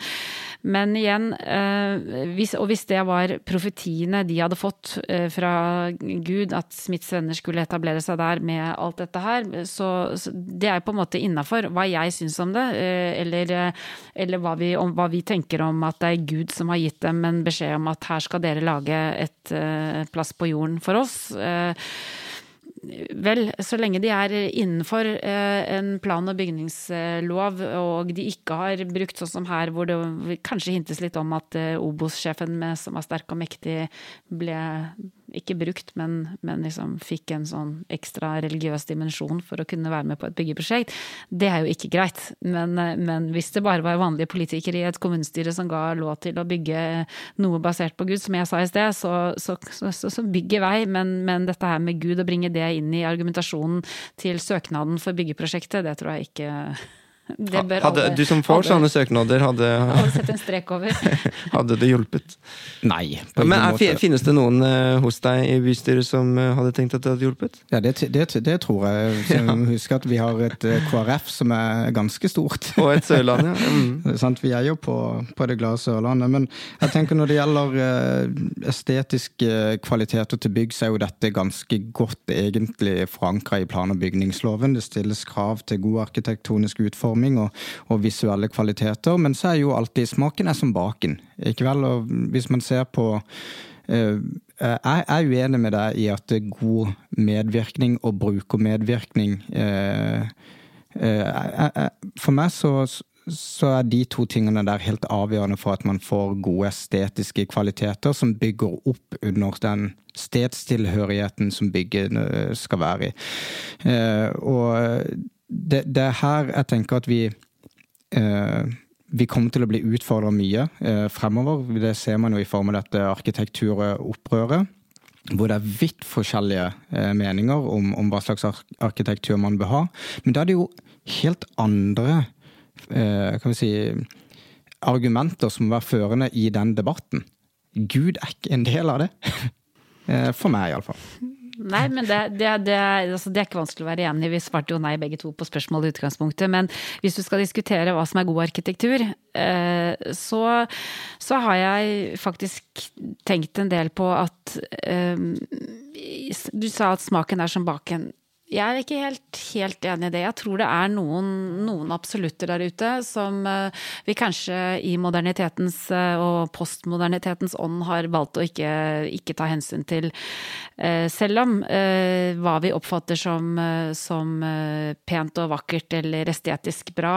Men igjen, eh, hvis, og hvis det var profetiene de hadde fått eh, fra Gud, at Smiths venner skulle etablere seg der med alt dette her, så, så det er på en måte innafor hva jeg syns om det, eh, eller, eller hva, vi, om, hva vi tenker om at det er Gud som har gitt dem en beskjed om at her skal dere lage et plass på jorden for oss. Vel, så lenge de er innenfor eh, en plan- og bygningslov, og de ikke har brukt sånn som her, hvor det kanskje hintes litt om at eh, Obos-sjefen, som var sterk og mektig, ble ikke brukt, men, men liksom fikk en sånn ekstra religiøs dimensjon for å kunne være med på et byggeprosjekt. Det er jo ikke greit. Men, men hvis det bare var vanlige politikere i et kommunestyre som ga lov til å bygge noe basert på Gud, som jeg sa i sted, så, så, så, så bygg vei. Men, men, dette her med Gud, å bringe det inn i argumentasjonen til søknaden for byggeprosjektet, det tror jeg ikke hadde, alle, du som får alle, sånne søknader, hadde sett en strek over. hadde det hjulpet? Nei. Men er, Finnes det noen uh, hos deg i bystyret som uh, hadde tenkt at det hadde hjulpet? Ja, det, det, det tror jeg. Ja. Husk at vi har et uh, eh, KrF som er ganske stort. Og et Sørland, ja. Mm. vi er jo på, på, det glade Sørlandet. Men jeg tenker når det gjelder estetiske kvaliteter til bygg, så er jo dette ganske godt egentlig forankra i plan- og bygningsloven. Det stilles krav til god arkitektonisk utforming utforming og, og, visuelle kvaliteter. Men så er jo alltid smaken er som baken. Ikke vel? Og hvis man ser på uh, jeg er uenig med deg i at god medvirkning og brukermedvirkning uh, uh, For meg så, så er de to tingene der helt avgjørende for at man får gode estetiske kvaliteter som bygger opp under den stedstilhørigheten som bygget skal være i. Og det, det, er her jeg tenker at vi eh, vi kommer til å bli utfordra mye eh, fremover. Det ser man jo i form av dette arkitekturopprøret. Hvor det er vidt forskjellige eh, meninger om, om, hva slags arkitektur man bør ha. Men da er det jo helt andre eh, kan vi si, argumenter som må være førende i den debatten. Gud er ikke en del av det. Eh, for meg, iallfall. Nei, men det, det, det, altså det, er ikke vanskelig å være enig. Vi svarte jo nei begge to på spørsmålet i utgangspunktet. Men hvis du skal diskutere hva som er god arkitektur, eh, så, så har jeg faktisk tenkt en del på at eh, Du sa at smaken er som baken. Jeg er ikke helt, helt, enig i det. Jeg tror det er noen, noen absolutter der ute som uh, vi kanskje i modernitetens uh, og postmodernitetens ånd har valgt å ikke, ikke ta hensyn til. Uh, selv om hva vi oppfatter som, som pent og vakkert eller estetisk bra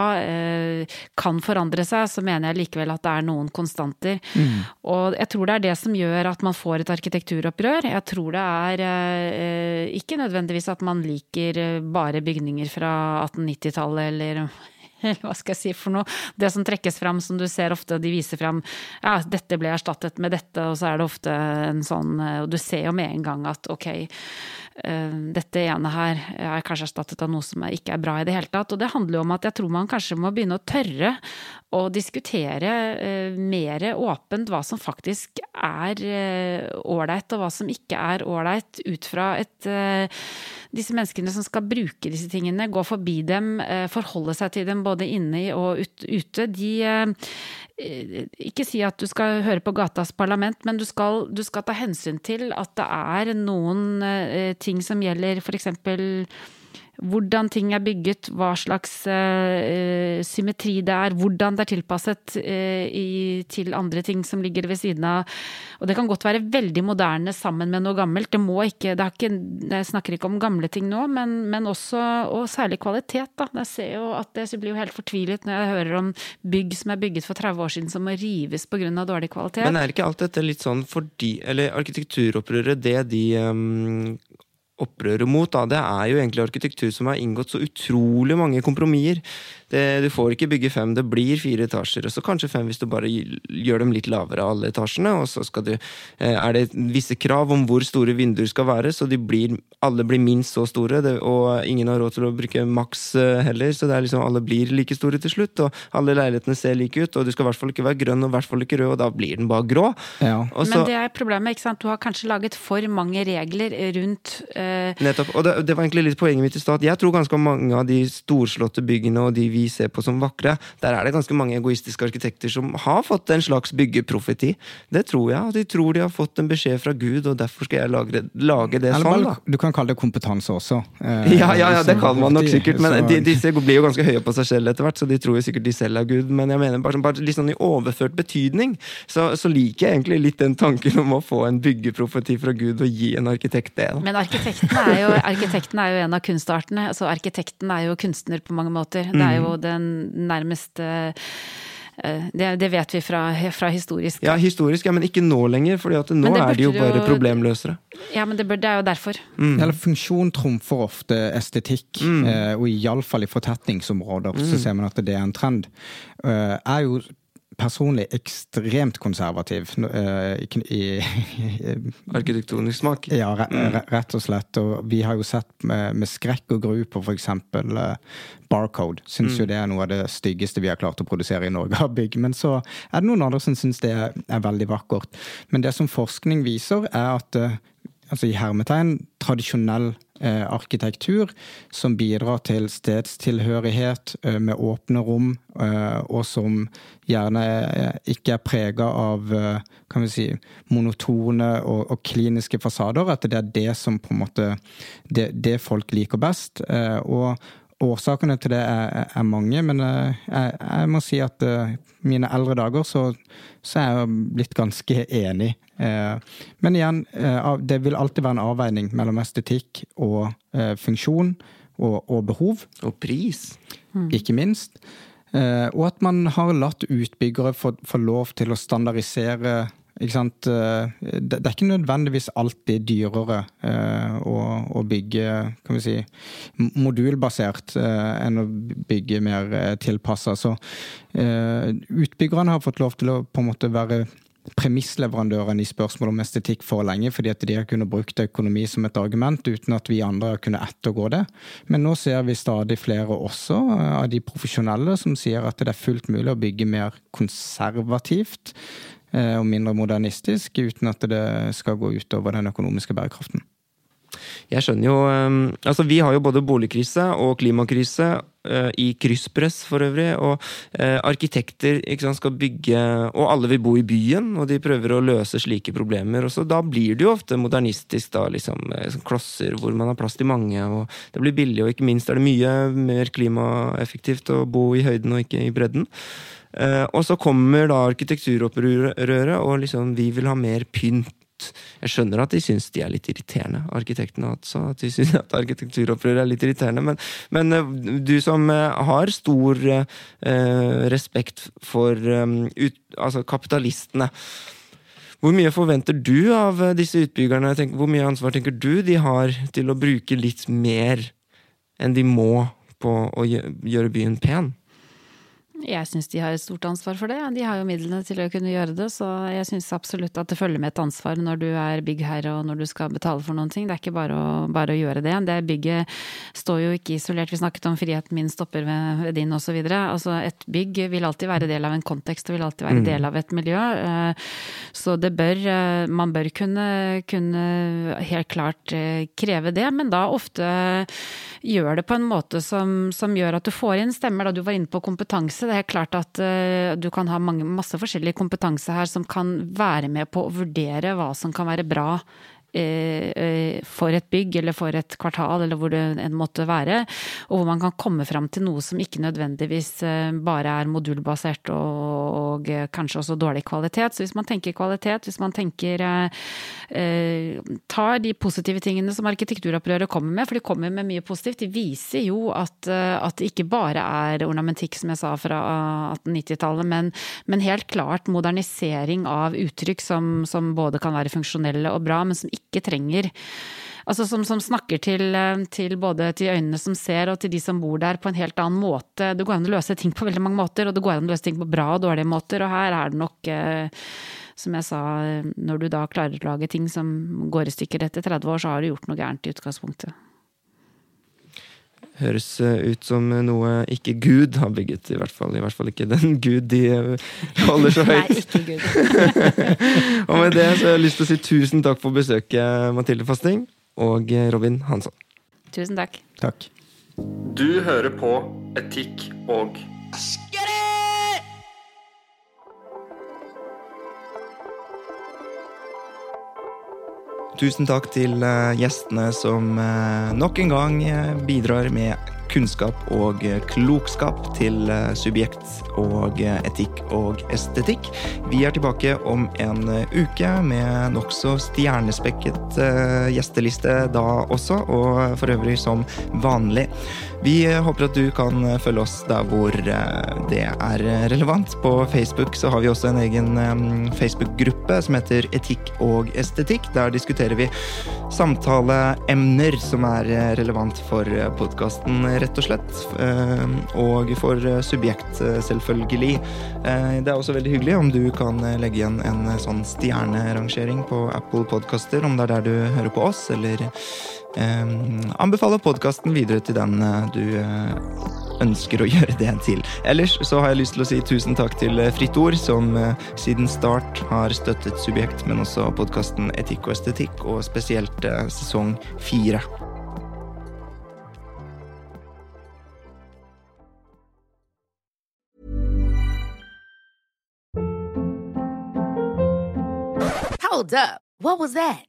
kan forandre seg, så mener jeg likevel at det er noen konstanter. Mm. Og jeg tror det er det som gjør at man får et arkitekturopprør. Jeg tror det er ikke nødvendigvis at man liker liker eh, bare bygninger fra 1890-tallet eller hva skal jeg si for noe. Det som trekkes fram, som du ser ofte, de viser fram ja, dette ble erstattet med dette, og så er det ofte en sånn eh, Og du ser jo med en gang at ok, dette ene her er kanskje erstattet av noe som ikke er bra i det hele tatt. Og det handler jo om at jeg tror man kanskje må begynne å tørre å diskutere mer åpent hva som faktisk er ålreit, og hva som ikke er ålreit, ut fra et disse menneskene som skal bruke disse tingene, gå forbi dem, eh, forholde seg til dem både inne og ute, de eh, Ikke si at du skal høre på gatas parlament, men du skal, du skal ta hensyn til at det er noen eh, ting som gjelder f.eks hvordan ting er bygget, hva slags uh, symmetri det er, hvordan det er tilpasset uh, i, til andre ting som ligger ved siden av. Og det kan godt være veldig moderne sammen med noe gammelt. Det må ikke, det ikke Jeg snakker ikke om gamle ting nå, men, men også, og særlig kvalitet. Da. Jeg ser jo at jeg blir jo helt fortvilet når jeg hører om bygg som er bygget for 30 år siden som må rives pga. dårlig kvalitet. Men er ikke alt dette litt sånn fordi Eller arkitekturopprøret, det de um, opprøret mot, da, det er jo egentlig arkitektur som har inngått så utrolig mange kompromisser. Du får ikke bygge fem, det blir fire etasjer. Og så kanskje fem hvis du bare gjør dem litt lavere, alle etasjene. Og så du, eh, er det visse krav om hvor store vinduer skal være, så de blir, alle blir minst så store. Det, og ingen har råd til å bruke maks eh, heller, så det er liksom alle blir like store til slutt. Og alle leilighetene ser like ut, og du skal i hvert fall ikke være grønn og i hvert fall ikke rød, og da blir den bare grå. Ja. Så, Men det er problemet, ikke sant. Du har kanskje laget for mange regler rundt uh... Nettopp. Og det, det, var egentlig litt poenget mitt i stad. Jeg tror ganske mange av de storslåtte byggene og de vi ser på som vakre, der er det ganske mange egoistiske arkitekter som har fått en slags byggeprofeti. Det tror jeg. og De tror de har fått en beskjed fra Gud, og derfor skal jeg lage, lage det Eller, sånn. da. Du kan kalle det kompetanse også. Eh, ja, ja, ja, det kan man nok sikkert. Men de, disse blir jo ganske høye på seg selv etter hvert, så de tror jo sikkert de selv er Gud. Men jeg mener bare, bare litt sånn i overført betydning, så, så, liker jeg egentlig litt den tanken om å få en byggeprofeti fra Gud og gi en arkitekt det. Da. Men arkitekten er, jo, arkitekten er jo en av kunstartene. altså Arkitekten er jo kunstner på mange måter. Det er jo den nærmeste eh, det, det, vet vi fra, fra, historisk. Ja, historisk, ja, men ikke nå lenger. For nå er de jo bare problemløsere. Ja, men det, bør, det er jo derfor. Mm. Eller funksjon trumfer ofte estetikk. Mm. Eh, og iallfall i fortetningsområder mm. så ser man at det er en trend. Eh, er jo personlig ekstremt konservativ. Uh, i, i, Arkitektonisk smak? Ja, mm. rett og slett. Og vi har jo sett med, med skrekk og gru på f.eks. Uh, eh, Barcode. Syns mm. jo det er noe av det styggeste vi har klart å produsere i Norge av bygg. Men så er det noen andre som syns det er, er, veldig vakkert. Men det som forskning viser, er at uh, altså i hermetegn, tradisjonell arkitektur som bidrar til stedstilhørighet eh, med åpne rom, eh, og som gjerne ikke er prega av eh, kan vi si, monotone og, og, kliniske fasader. At det er det som på en måte det, det folk liker best. Eh, og Årsakene til det er, er mange, men eh, jeg, jeg, må si at mine eldre dager så, så er jeg blitt ganske enig Uh, men igjen, uh, det vil alltid være en avveining mellom estetikk og eh, funksjon og, og behov. Og pris. Mm. Ikke minst. Og at man har latt utbyggere få, få lov til å standardisere? Det er ikke nødvendigvis alltid dyrere å, å bygge si, modulbasert enn å bygge mer tilpassa. Så utbyggerne har fått lov til å på en måte være premissleverandøren i spørsmål om estetikk for lenge, fordi at de har kunnet brukt økonomi som et argument uten at vi andre har kunnet ettergå det. Men nå ser vi stadig flere også eh, av de profesjonelle som sier at det er fullt mulig å bygge mer konservativt eh, og mindre modernistisk, uten at det skal gå utover den økonomiske bærekraften. Jeg skjønner jo ehm, Altså, vi har jo både boligkrise og klimakrise eh, i krysspress for øvrig. Og eh, arkitekter sant, skal bygge Og alle vil bo i byen, og de prøver å løse slike problemer. Og så Da blir det jo ofte modernistisk, da, liksom, eh, klosser hvor man har plass til mange. og Det blir billig, og ikke minst er det mye mer klimaeffektivt å bo i høyden og ikke i bredden. Og så kommer da arkitekturopprøret, og liksom vi vil ha mer pynt jeg skjønner at de syns de er litt irriterende, arkitektene også. At de syns at arkitekturopprøret er litt irriterende. Men, men, eh, du som eh, har stor eh, respekt for um, ut, altså kapitalistene. Hvor mye forventer du av disse utbyggerne? Tenker, hvor mye ansvar tenker du de har til å bruke litt mer enn de må på å gjøre byen pen? Jeg syns de har et stort ansvar for det. De har jo midlene til å kunne gjøre det, så jeg syns absolutt at det følger med et ansvar når du er byggherre og når du skal betale for noen ting. Det er ikke bare å, bare å gjøre det. Det bygget står jo ikke isolert. Vi snakket om friheten min stopper ved, din osv. Altså et bygg vil alltid være del av en kontekst og vil alltid være mm. del av et miljø. Eh, så det bør eh, Man bør kunne, kunne helt klart eh, kreve det, men da ofte gjør det på en måte som, som gjør at du får inn stemmer. Da du var inne på kompetanse det er klart at uh, du kan ha mange, masse forskjellig kompetanse her som kan være med på å vurdere hva som kan være bra for et bygg eller for et kvartal eller hvor det enn måtte være, og hvor man kan komme fram til noe som ikke nødvendigvis eh, bare er modulbasert og, og kanskje også dårlig kvalitet. Så hvis man tenker kvalitet, hvis man tenker eh, tar de positive tingene som arkitekturopprøret kommer med, for de kommer med mye positivt, de viser jo at, at det ikke bare er ornamentikk, som jeg sa, fra 1890-tallet, men, men, helt klart modernisering av uttrykk som, som både kan være funksjonelle og bra, men som ikke trenger Altså som, som snakker til, til, både til øynene som ser og til de som bor der på en helt annen måte. Det går an å løse ting på veldig mange måter, og det går an å løse ting på bra og dårlige måter. Og her er det nok, eh, som jeg sa, når du da klarer å lage ting som går i stykker etter 30 år, så har du gjort noe gærent i utgangspunktet. Høres eh, ut som noe ikke Gud har bygget, i hvert fall. I hvert fall ikke den Gud de eh, holder så høyt. Nei, ikke Gud. og med det så har jeg lyst til å si tusen takk for besøket, Mathilde Fasting og Robin Hansson. Tusen takk. Takk. Du hører på Etikk og Tusen takk til eh, gjestene som eh, nok en gang eh, bidrar med kunnskap og klokskap til subjekt og etikk og estetikk. Vi er tilbake om en uke med nokså stjernespekket gjesteliste da også, og for øvrig som vanlig. Vi håper at du kan følge oss der hvor eh, det er relevant. På Facebook så har vi også en egen eh, Facebook-gruppe som heter Etikk og estetikk. Der diskuterer vi samtaleemner som er relevant for podkasten, rett og slett. Eh, og for subjekt, selvfølgelig. Det er også veldig hyggelig om du kan legge igjen en sånn stjernerangering på Apple Podkaster, om det er der du hører på oss, eller anbefaler podkasten videre til den eh, du eh, ønsker å gjøre det til. Ellers så har jeg lyst til å si tusen takk til eh, Fritt Ord, som siden start har støttet Subjekt, men også podkasten Etikk og estetikk, og spesielt sesong fire. Hold up. What was that?